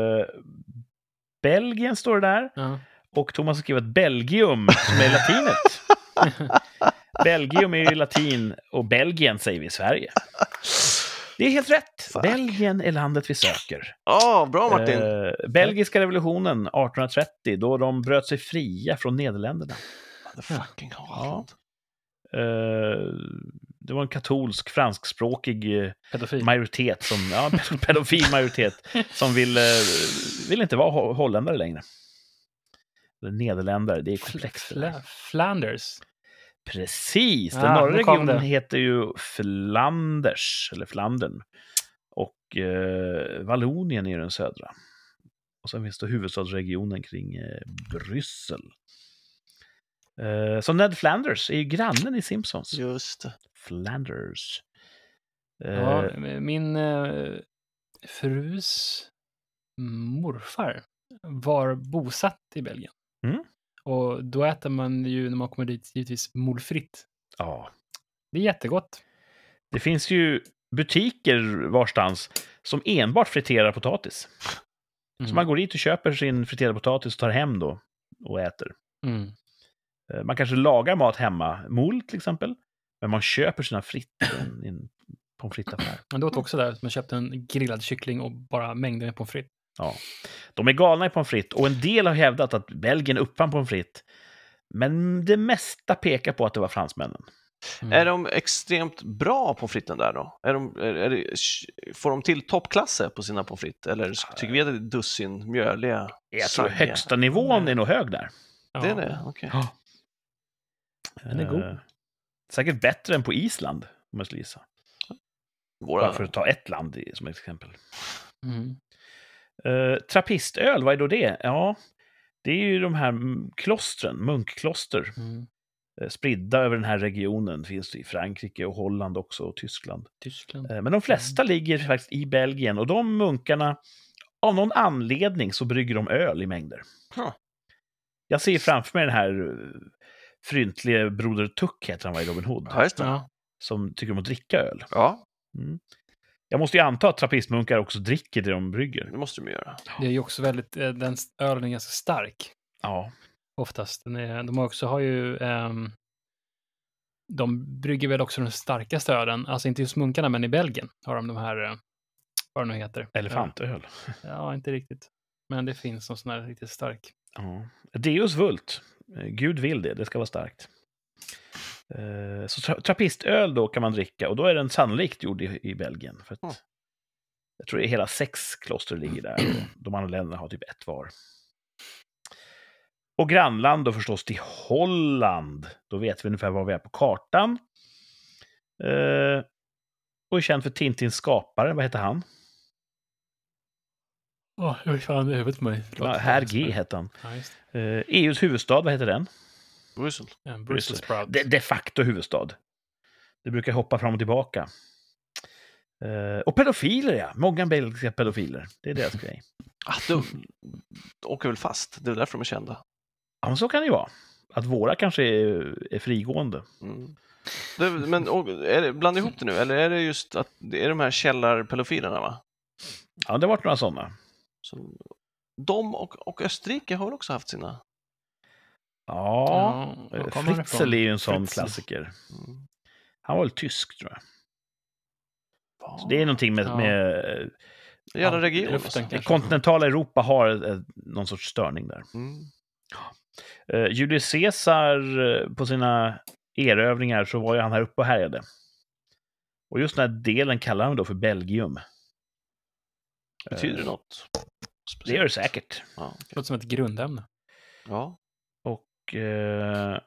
Belgien står det där. Ja. Och Thomas har skrivit Belgium, som är latinet. Belgium är ju latin och Belgien säger vi i Sverige. Det är helt rätt. Fuck. Belgien är landet vi söker. Ja, bra Martin! Eh, belgiska revolutionen 1830, då de bröt sig fria från Nederländerna. The fucking Holland. Eh, det var en katolsk, franskspråkig eh, Pedofil. majoritet, som, ja, pedofil majoritet, som vill, eh, vill inte vara ho- holländare längre. Eller nederländare, det är komplext. Fla- Flanders. Precis, den Ah, norra regionen det. heter ju Flanders, eller Flandern. Och eh, Vallonien är den södra. Och sen finns det huvudstadsregionen kring eh, Bryssel. Eh, så Ned Flanders är ju grannen i Simpsons. Just det. Flanders. Eh, Ja, min eh, frus morfar var bosatt i Belgien. Mm. Och då äter man ju när man kommer dit givetvis molfritt. ja. Det är jättegott. Det finns ju butiker varstans som enbart friterar potatis. Så Mm. man går dit och köper sin friterade potatis och tar hem då och äter. Mm. Eh, Man kanske lagar mat hemma, mol till exempel, men man köper sina fritt i en- pommes frites-affär. Men det åt också där, man köpte en grillad kyckling och bara mängder med pommes frites. Ja. De är galna i pommes frites och en del har hävdat att Belgien uppfann pommes frites. Men det mesta pekar på att det var fransmännen. Mm. Är de extremt bra på fritten där då? Är de, är, är det, får de till toppklasse på sina pommes frites? Eller tycker vi att det är dussin mjöliga? Jag tror saggiga? högsta nivån är nog hög där. Ja. Det är det? Okej. Den är god. Eh, Säkert bättre än på Island, om jag skulle gissa. Våra... Bara för att ta ett land i- som exempel. Mm. Uh, trappistöl, vad är då det? Ja, det är ju de här mm, klostren, munkkloster, Mm. eh, spridda över den här regionen. Finns det i Frankrike och Holland också och Tyskland. Tyskland. Eh, Men de flesta ligger faktiskt i Belgien och de munkarna, av någon anledning så brygger de öl i mängder. Huh. Jag ser framför mig den här eh, fryntlige Broder Tuck, heter han va, i Robin Hood, Ja, just det. Ja. som tycker om att dricka öl. Ja, Mm. Jag måste ju anta att trappistmunkar också dricker det de brygger. det måste de ju göra. Det är ju också väldigt, eh, den ölen är ganska stark Ja, oftast. Den är, de har också har ju, ehm, de brygger väl också den starkaste ölen, alltså inte just munkarna, men i Belgien har de de här, eh, vad det nu heter. elefantöl. Ja, ja, inte riktigt. Men det finns någon sån här riktigt stark. Ja. Deus vult. Eh, Gud vill det, det ska vara starkt. Eh, Så tra trappistöl då kan man dricka och då är den sannolikt gjord i, i Belgien. För att. Jag tror det är hela sex kloster ligger där de andra länderna har typ ett var. Och grannland då förstås till Holland. Då vet vi ungefär var vi är på kartan. Eh, och är känd för Tintins skapare, vad heter han? Åh, jag är fan i huvudet på mig. Ja, Herr G hette han. Ja, just Eh, EUs huvudstad, vad heter den? Bryssel. det. En Brussels sprout. De, de facto huvudstad. Det brukar hoppa fram och tillbaka. Eh, och pedofiler, ja. Många belgiska pedofiler. Det är deras grej. Ah, de åker väl fast, det är därför de är kända. Ja, men så kan det ju vara. Att våra kanske är, är frigående. Mm. Det, men och, är det, blanda ihop det nu, eller är det just att det är de här källarpedofilerna va? Ja, det har varit några sådana. Som, de och, och Österrike har väl också haft sina? Ja, det Fritzl är ju en sån Fritzl. klassiker. Mm. Han var väl tysk, tror jag. Så det är någonting med... Ja. med Ja, region. luften Alltså. kontinentala Europa har eh, någon sorts störning där. Mm. Uh, Julius Caesar eh, på sina erövringar så var ju han här uppe och härjade. Och just den här delen kallar han då för Belgium. Betyder det Eh, något? Det gör det säkert. Ja, okej. låter som ett grundämne. ja. Och eh,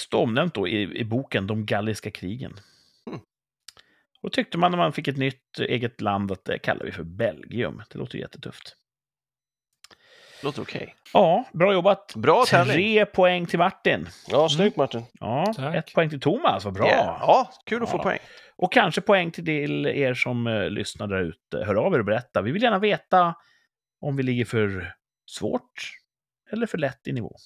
står omnämnt då i, i boken De galliska krigen. Mm. Och tyckte man när man fick ett nytt eget land att det kallar vi för Belgium. Det låter jättetufft. låter okej. Ja, bra jobbat. Bra tävling! Tre poäng till Martin. Ja, snyggt Martin. Ja, Tack. ett poäng till Thomas. Vad bra. Yeah. Ja, kul att få Ja. poäng. Och kanske poäng till er som eh, lyssnar där ute. Hör av er och berätta. Vi vill gärna veta om vi ligger för svårt eller för lätt i nivå.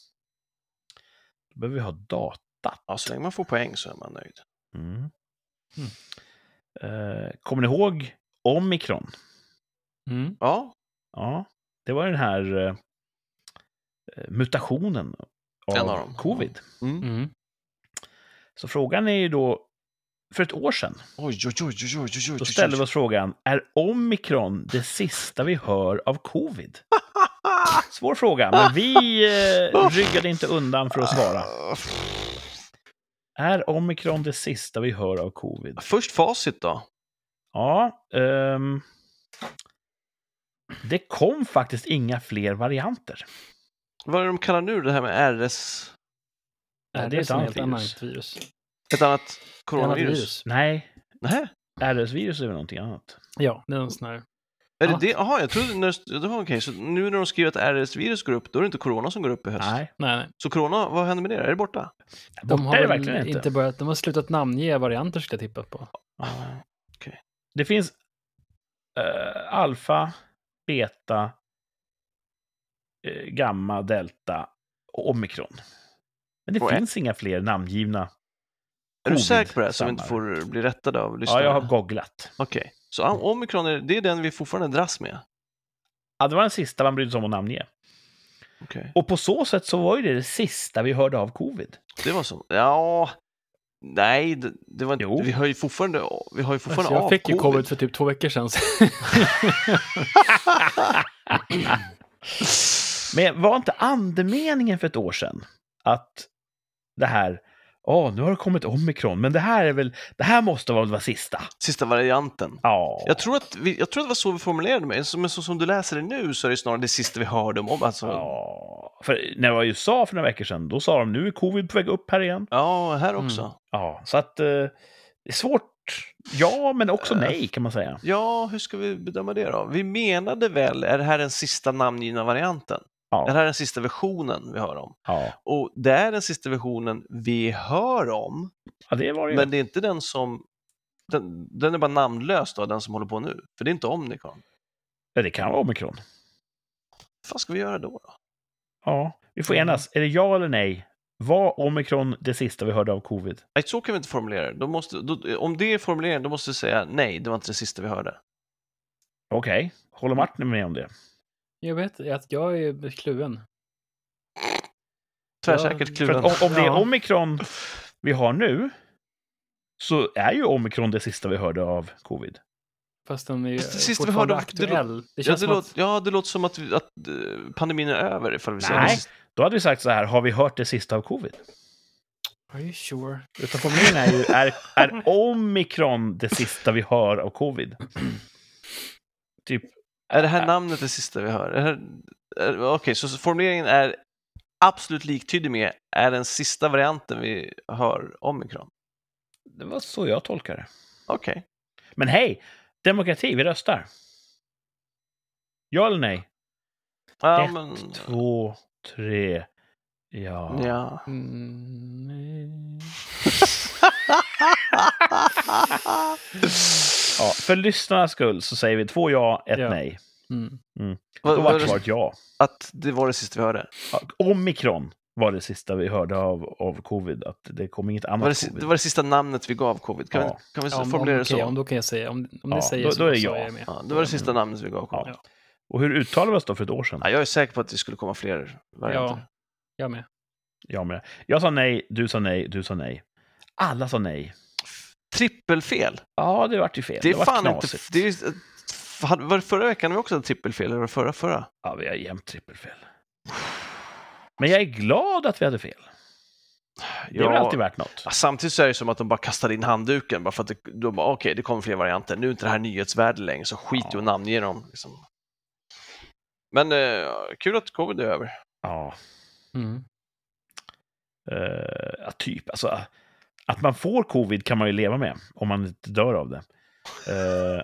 Då behöver vi ha data. Ja, så länge man får poäng så är man nöjd. Mm. Eh, kommer ni ihåg Omikron? Mm. Ja, Ja. det var den här eh, mutationen av, av covid. Mm. Mm. Så frågan är ju då, för ett år sedan, Oj, oj, oj, oj, oj, oj, oj. då ställde vi oss frågan, är omikron det sista vi hör av covid? Svår fråga, men vi eh, ryggade inte undan för att svara. Är omikron det sista vi hör av covid? Först facit då. Ja, ehm, det kom faktiskt inga fler varianter. Vad är det de kallar nu det här med RS? Ja, Nej, det är ett annat virus. Ett annat coronavirus? virus. Nej, Nej. RS-virus är väl någonting annat. Ja, det är en sån här. Är det det? Jaha, jag trodde när det var okej, så nu när de skriver att RS-virus går upp, då är det inte corona som går upp i höst. Nej, Nej, nej. Så corona, vad händer med det? Är det borta? De borta har är det verkligen inte. inte börjat, de har slutat namnge varianter skulle jag tippa på. Okej. Det finns eh, alfa, beta, eh, gamma, delta och omikron. Men det Och finns inga fler namngivna. Är du säker på det, så vi inte får bli rättade av Ja, lyssnare? jag har googlat. Okej, så om- omikron, är, det är den vi fortfarande dras med? Ja, det var den sista man brydde sig om att namnge. Okej, Och på så sätt så var ju det det sista vi hörde av covid. det var så. Ja, nej, det, det var inte, Jo. vi har ju fortfarande, vi har ju fortfarande Alltså, jag av fick ju covid för typ två veckor sedan. Men var inte andemeningen för ett år sedan att det här, åh, nu har det kommit omikron, men det här är väl, det här måste väl vara sista? Sista varianten. Ja. Jag tror, att vi, jag tror att det var så vi formulerade mig, men så som du läser det nu så är det snarare det sista vi hörde om. om- Alltså, ja. Ja, för när jag var i USA för några veckor sedan, då sa de nu är covid på väg upp här igen. här också. Mm. Ja, så att eh, det är svårt. Ja, men också nej kan man säga. Ja, hur ska vi bedöma det då? Vi menade väl, är det här den sista namngivna varianten? Är det Ja, här den sista versionen vi hör om? ja. Och det är den sista versionen vi hör om, ja det det men det är inte den som... Den, den är bara namnlös då, den som håller på nu. För det är inte Omnicron. Ja, det kan vara omikron. Vad ska vi göra då? då? Ja, vi får enas. Är det ja eller nej? Var omikron det sista vi hörde av covid? Nej, så kan vi inte formulera det. Måste, då, om det är formuleringen, då måste vi säga nej, det var inte det sista vi hörde. Okej, håller Martin med om det? Jag vet att jag är kluven. Tvärsäkert För kluven. att om, om det är omikron vi har nu, så är ju omikron det sista vi hörde av covid. Fast den är Fast det sista vi hörde- aktuell. Det Ja det, låter, att... ja, det låter som att, vi, att eh, pandemin är över ifall vi säger Nej. det. Då hade vi sagt så här, har vi hört det sista av covid? Are you sure? Utan formuleringen är ju, är, är omikron det sista vi hör av covid? Typ, Är det här namnet det sista vi hör? Okej, så formuleringen är absolut liktydig med är den sista varianten vi hör omikron? det var så jag tolkar det. Okej. Men hej, demokrati, vi röstar. Ja eller nej? Ja, Ett, men... två, tre, ja. Ja. Mm, nej. ja. För lyssnarnas skull så säger vi två ja, ett Ja. nej. Mm. Vad- Då var svaret ja. Att det var det sista vi hörde? Ja, Omikron var det sista vi hörde av, av covid, att det kom inget annat Var det, covid. det var det sista namnet vi gav covid? Kan Ja. vi, kan vi Ja, om, formulera det okej, så? om då kan jag säga, om, om Ja, ni säger då- så, då är så ja. är jag med. Ja, det var det sista namnet vi gav covid. Ja. Och hur uttalade vi oss då för ett år sedan? Ja, jag är säker på att det skulle komma fler varianter. Ja, jag med. Jag med. Jag sa nej, du sa nej, du sa nej. Alla sa nej. Trippelfel! Ja, det vart ju fel. Det är vart fan inte... knasigt. Det är, var det förra veckan vi också hade trippelfel, eller var det förra, förra? Ja, vi har jämt trippelfel. Men jag är glad att vi hade fel. Det är väl alltid värt något. Ja, Samtidigt så är det som att de bara kastade in handduken, bara för att det, de bara, okej, det kommer fler varianter, nu är inte det här nyhetsvärde längre, så skit i Ja. att namnge dem. Liksom. Men eh, kul att covid är över. Ja, Mm. eh, ja, typ. Alltså, att man får covid kan man ju leva med, om man inte dör av det. Eh,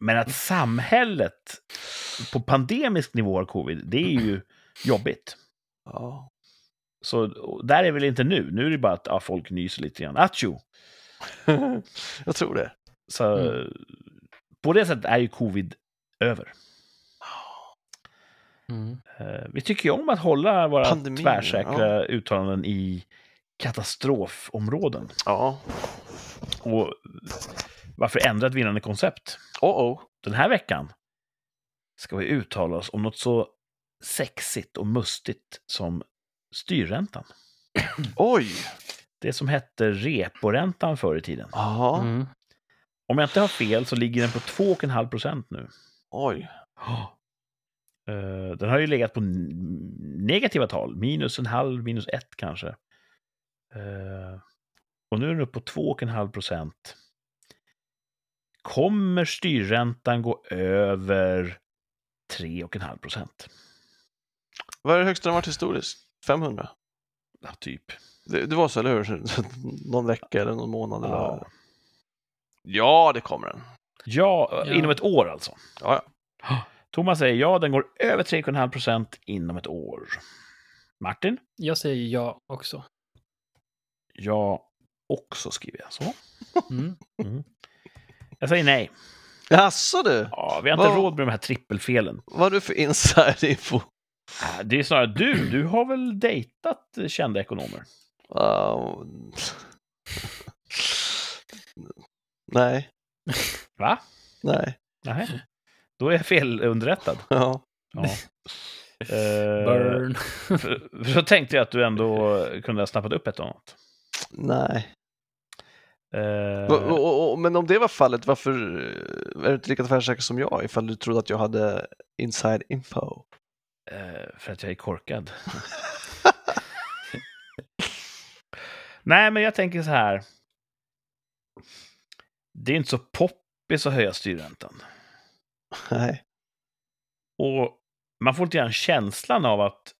men att samhället på pandemisk nivå har covid, det är ju jobbigt. Ja. Så där är väl inte nu. Nu är det bara att ja, folk nyser lite grann. Atjo! Jag tror det. Så Mm. på det sättet är ju covid över. Mm. Eh, Vi tycker ju om att hålla våra Pandemin, tvärsäkra uttalanden i katastrofområden. Ja. Och varför ändra ett vinnande koncept? Oh oh. Den här veckan ska vi uttala oss om något så sexigt och mustigt som styrräntan. Oj! Det som hette reporäntan förr i tiden. Ja, Mm. Om jag inte har fel så ligger den på 2,5 procent nu. oj. Eh, Den har ju legat på negativa tal, minus en halv, minus ett kanske. Eh, Och nu är den uppe på 2,5 procent. Kommer styrräntan gå över 3,5 procent? Vad är det högsta den varit historiskt? 500? Ja, typ. Det, det var så, eller hur? någon vecka eller någon månad? Eller... Ja. ja, det kommer den. Ja, Ja. inom ett år alltså. Ja, ja. Thomas säger ja, den går över 3,5 procent inom ett år. Martin? Jag säger ja också. Ja, också skriver jag så. Mm. Jag säger nej. Jaså du? Ja, vi har inte Vad- råd med de här trippelfelen. Vad har du för inside-info? Äh, Det är snarare du. Du har väl dejtat eh, kända ekonomer? Uh, nej, Va? nej. Nej. Då är jag felunderrättad. Ja. Ja. Eh, Burn. för, för så tänkte jag att du ändå kunde ha snappat upp ett och annat. Nej. Och- Men om det var fallet, varför eh, är du inte lika tvärsäker som jag ifall du trodde att jag hade inside info? eh, för att jag är korkad. Nej, men jag tänker så här. Det är inte så poppis att höja styrräntan. Nej. Och man får lite grann känslan av att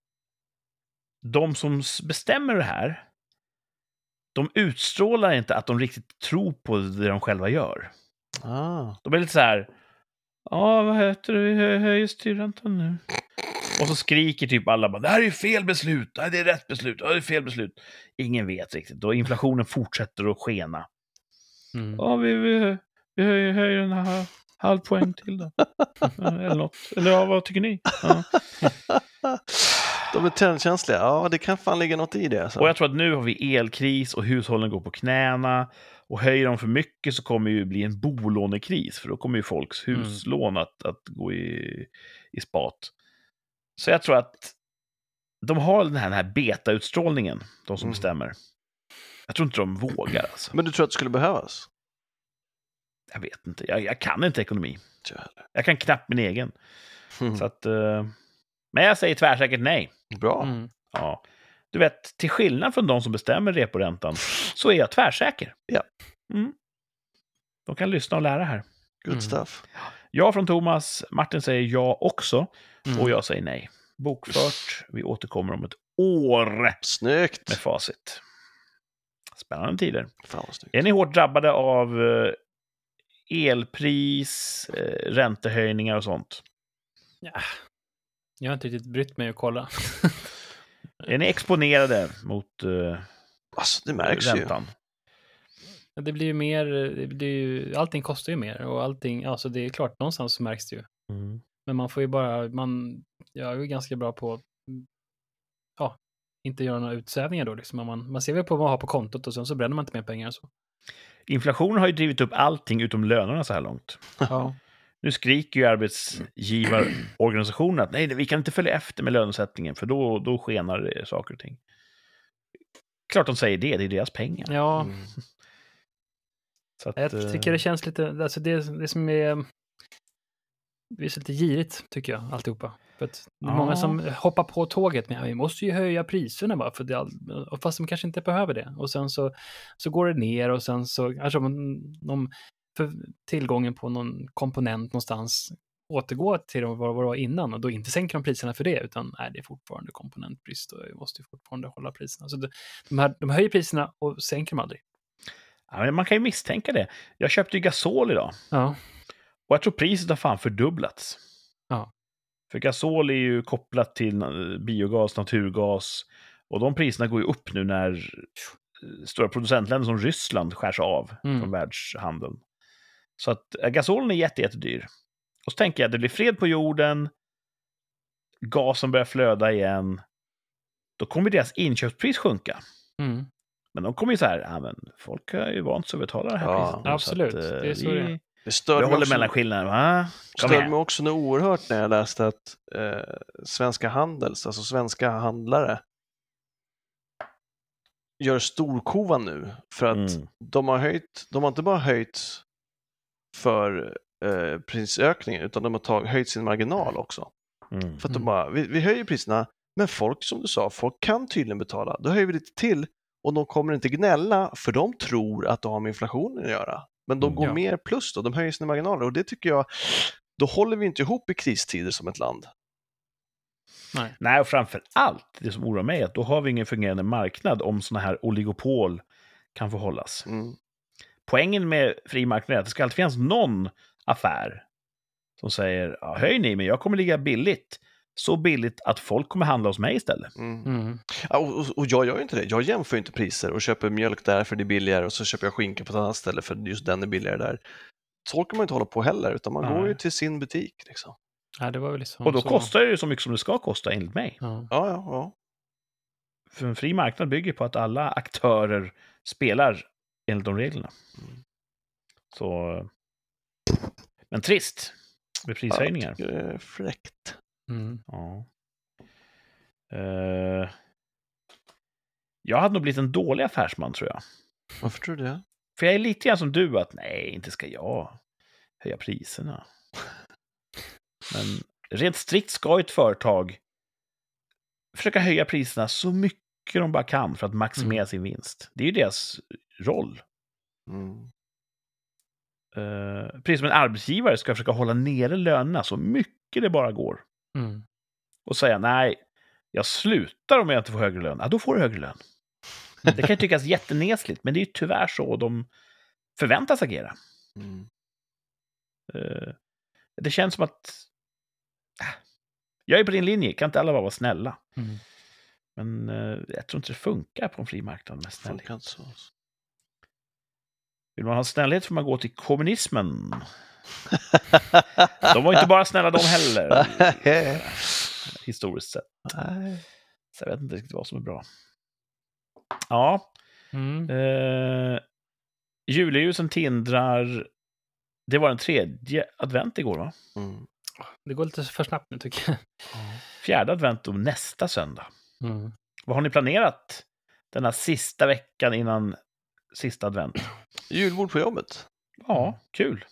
de som bestämmer det här, de utstrålar inte att de riktigt tror på det de själva gör. Ah. De är lite så här, ja, vad heter det, vi hö- höjer styrräntan nu. Och så skriker typ alla bara, det här är ju fel beslut, det är rätt beslut, det är fel beslut. Ingen vet riktigt, och inflationen fortsätter att skena. Mm. Ja, vi, vi, vi höjer, höjer den här halv poäng till då. Eller något. Eller ja, vad tycker ni? Ja. De är trendkänsliga, ja det kan fan ligga något i det. Alltså. Och jag tror att nu har vi elkris och hushållen går på knäna. Och höjer de för mycket så kommer det ju bli en bolånekris, för då kommer ju folks Mm. huslån att, att gå i, i spat. Så jag tror att de har den här, den här betautstrålningen, de som Mm. bestämmer. Jag tror inte de vågar alltså. Men du tror att det skulle behövas? Jag vet inte, jag, jag kan inte ekonomi. Jag kan knappt min egen. Mm. Så att, eh, men jag säger tvärsäkert nej. Bra. Mm. Ja. Du vet, till skillnad från de som bestämmer reporäntan så är jag tvärsäker. Ja. Mm. De kan lyssna och lära här. Good Mm. stuff. Ja från Thomas, Martin säger ja också Mm. och jag säger nej. Bokfört, vi återkommer om ett år Snyggt! med facit. Spännande tider. Fan. Är ni hårt drabbade av eh, elpris, eh, räntehöjningar och sånt? Ja. Jag har inte riktigt brytt mig att kolla. Är ni exponerade mot eh, Alltså det märks ju. räntan? Det blir ju mer, det blir ju, allting kostar ju mer och allting, alltså det är klart, någonstans så märks det ju. Men man får ju bara, man, jag är ju ganska bra på att, mm, ja, inte göra några utsvävningar då liksom. Man, man ser väl på vad man har på kontot och sen så bränner man inte mer pengar så. Inflationen har ju drivit upp allting utom lönerna så här långt. Ja. Nu skriker ju arbetsgivarorganisationen att nej, vi kan inte följa efter med lönesättningen för då, då skenar det saker och ting. Klart de säger det, det är deras pengar. ja, Mm. Så att, jag eh, tycker det känns lite, alltså det, det som är, det är så lite girigt tycker jag, alltihopa. För att det är många Ja. som hoppar på tåget med, "Ja, vi måste ju höja priserna bara, för det, all- och fast de kanske inte behöver det. Och sen så, så går det ner och sen så, kanske om de, för tillgången på någon komponent någonstans återgår till vad det var innan och då inte sänker de priserna för det, utan nej, det är fortfarande komponentbrist och vi måste ju fortfarande hålla priserna. Så det, de, här, de höjer priserna och sänker dem aldrig. ja, man kan ju misstänka det. Jag köpte ju gasol idag Ja, och jag tror priset har fan fördubblats. Ja. För gasol är ju kopplat till eh, biogas, naturgas och de priserna går ju upp nu när eh, stora producentländer som Ryssland skärs av Mm. från världshandeln. Så att eh, gasolen är jätte, jättedyr. Och så tänker jag att det blir fred på jorden, gasen börjar flöda igen, då kommer deras inköpspris sjunka. mm. Men de kommer ju så här, ja, men folk har ju vant sig att betala det här Ja, priset. absolut. att, eh, Det är så vi, det är. Det störde Jag mig håller också, mellanskillnaden. Va? Kom störde mig också något oerhört när jag läste att eh, Svenska Handels, alltså svenska handlare, gör storkovan nu för att Mm. de har höjt, de har inte bara höjt för eh, prisökningen utan de har tag, höjt sin marginal också. Mm. För att de Mm. bara, vi, vi höjer priserna, men folk som du sa, folk kan tydligen betala. Då höjer vi lite till och de kommer inte gnälla för de tror att det har med inflationen att göra. Men de Mm, går ja. mer plus då, de höjer sina marginaler och det tycker jag, då håller vi inte ihop i kristider som ett land. Nej. Nej, och framför allt, det som oroar mig är att då har vi ingen fungerande marknad om sådana här oligopol kan få hållas. Mm. Poängen med fri marknad är att det ska alltid finnas någon affär som säger ja, höj ni, men jag kommer ligga billigt. Så billigt att folk kommer handla hos mig istället. Mm. Mm. Ja, och, och, och jag gör ju inte det, jag jämför ju inte priser och köper mjölk där för det är billigare och så köper jag skinka på ett annat ställe för just den är billigare där. Så kan man inte hålla på heller, utan man Nej. går ju till sin butik. Liksom. Ja, det var väl liksom Och då så. kostar det ju så mycket som det ska kosta, enligt mig. Ja. Ja, ja, ja. För en fri marknad bygger på att alla aktörer spelar enligt de reglerna. Mm. Så... Men trist med prishöjningar. Tycker det är fräckt. Mm. Ja. Eh, jag hade nog blivit en dålig affärsman, tror jag. Varför tror du det? För jag är lite grann som du, att nej, inte ska jag höja priserna. Men rent strikt ska ett företag försöka höja priserna så mycket de bara kan för att maximera Mm. sin vinst. Det är ju deras roll. Mm. Uh, precis som en arbetsgivare ska försöka hålla nere lönerna så mycket det bara går. Mm. Och säga nej, jag slutar om jag inte får högre lön. Ja, då får du högre lön. Det kan tyckas jättenesligt, men det är ju tyvärr så de förväntas agera. Mm. Eh, det känns som att... äh, jag är på din linje, kan inte alla bara vara snälla? Mm. Men eh, jag tror inte det funkar på en fri marknad med snällhet. Funkar inte så. Vill man ha snällhet får man gå till kommunismen. De var inte bara snälla de heller, historiskt sett. Nej. Så jag vet inte riktigt vad som är bra. Ja, Mm. eh, juleljusen tindrar. Det var den tredje advent igår, va? Mm. Det går lite för snabbt nu tycker jag. Fjärde advent och nästa söndag. Mm. Vad har ni planerat denna sista veckan innan sista advent? Julbord på jobbet. Ja, kul.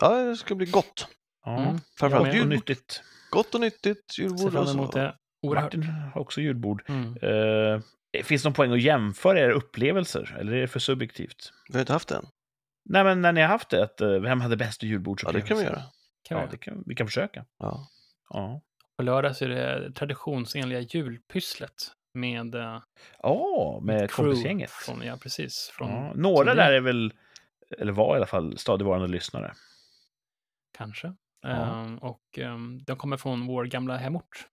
Ja, det ska bli gott. Ja, Mm. Framförallt gott och nyttigt. Gott och nyttigt Ser julbord. fram och så- emot det. Martin har också julbord. Mm. Eh, finns det någon poäng att jämföra era upplevelser, eller är det för subjektivt? Vi har inte haft den. Nej, men när ni har haft det, att, eh, vem hade bäst Ja, julbordsupplevelse? det kan vi göra. Kan vi Ja, göra. det kan, vi kan försöka. Ja. Ja, På lördag så är det traditionsenliga julpysslet med eh, ja med crew kompisgänget. Från, ja, precis. Från, Ja, några där är väl, eller var i alla fall, stadigvarande lyssnare. Kanske. Ja. Ehm, och ehm, de kommer från vår gamla hemort.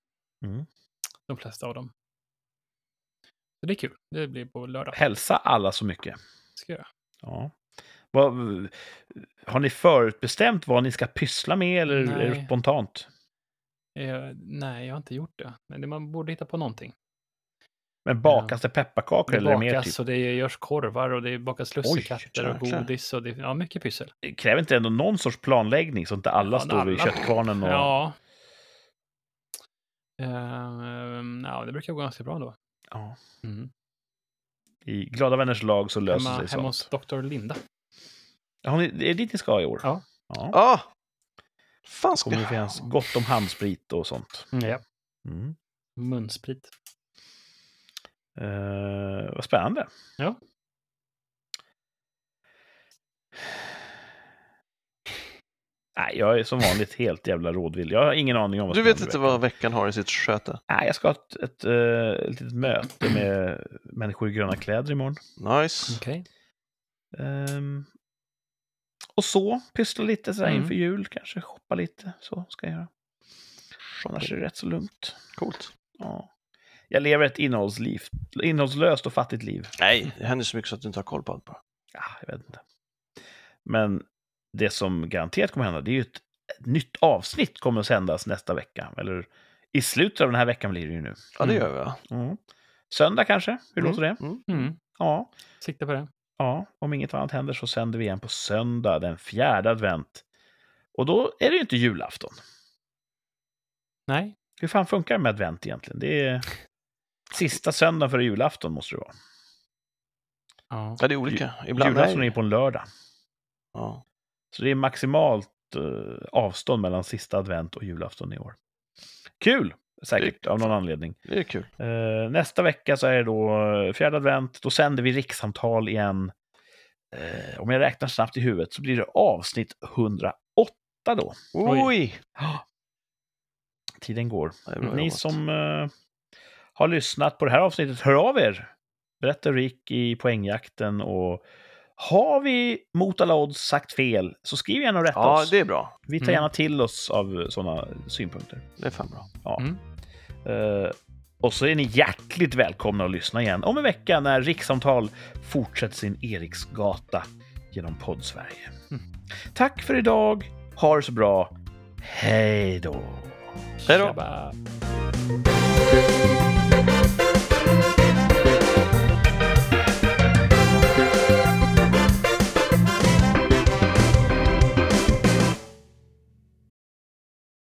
Mm. De flesta av dem. Så det är kul. Det blir på lördag. Hälsa alla så mycket. Ska jag. Ja. Vad, har ni förutbestämt vad ni ska pyssla med, eller är det Nej. spontant? Eh, nej, jag har inte gjort det. Men man borde hitta på någonting. Men bakas det pepparkakor Det eller är det mer bakas typ? och det görs korvar och det bakas lussekatter och godis och det ja, mycket pyssel. Det kräver inte ändå någon sorts planläggning så inte alla Ja, står vid alla- köttkvarnen och... Ja. Ehm, ja, det brukar gå ganska bra då. Ja. Mm. I glada vänners lag så löser Hemma, sig hemma sånt. hos Dr. Linda. Ja, ni- det är dit ni ska i år? Ja. ja. Ah! Fan ska kommer det finnas gott om handsprit och sånt. Ja. Mm. Munsprit. Eh, vad spännande. Ja. Nej, jag är som vanligt helt jävla rådvill. Jag har ingen aning om vad Du vet inte vad veckan har i sitt sköte? Nej, jag ska ha ett, ett, eh, ett litet möte med människor i gröna kläder imorgon. Nice. Okej. Ehm, och så, pyssla lite sådär Mm. inför jul, kanske shoppa lite. Så ska jag göra. Annars är det rätt så lugnt. Coolt. Ja. Jag lever ett innehållsliv, innehållslöst och fattigt liv. Nej, det händer så mycket så att du inte har koll på allt bara. Ja, jag vet inte. Men det som garanterat kommer hända, det är ju ett, ett nytt avsnitt kommer att sändas nästa vecka. Eller i slutet av den här veckan blir det ju nu. Ja, det Mm. gör vi? Mm. Söndag kanske? Hur låter det? Mm. Mm. Ja. Sikta på det. Ja, om inget annat händer så sänder vi igen på söndag den fjärde advent. Och då är det ju inte julafton. Nej, Hur fan funkar det med advent egentligen? Det är sista söndagen före julafton måste det vara. ja. Ja, det är olika. Ibland julafton är är ju på en lördag. ja. Så det är maximalt eh, avstånd mellan sista advent och julafton i år. Kul! Säkert, av någon anledning. det är kul. Eh, nästa vecka så är det då fjärde advent. Då sänder vi rikssamtal igen. Eh, om jag räknar snabbt i huvudet så blir det avsnitt 108 då. Oj. Oj! Tiden går. Ni jobbat. som eh, har lyssnat på det här avsnittet, hör av er. Berätta hur det gick i poängjakten och har vi mot alla odds sagt fel så skriv gärna och rätta Ja, oss. det är bra. Vi tar Mm. gärna till oss av sådana synpunkter. Det är fan bra. Ja. Mm. Eh, och så är ni hjärtligt välkomna att lyssna igen om en vecka när Rikssamtal fortsätter sin Eriksgata genom Poddsverige. Mm. Tack för idag. Ha det så bra. Hej då. Hej då!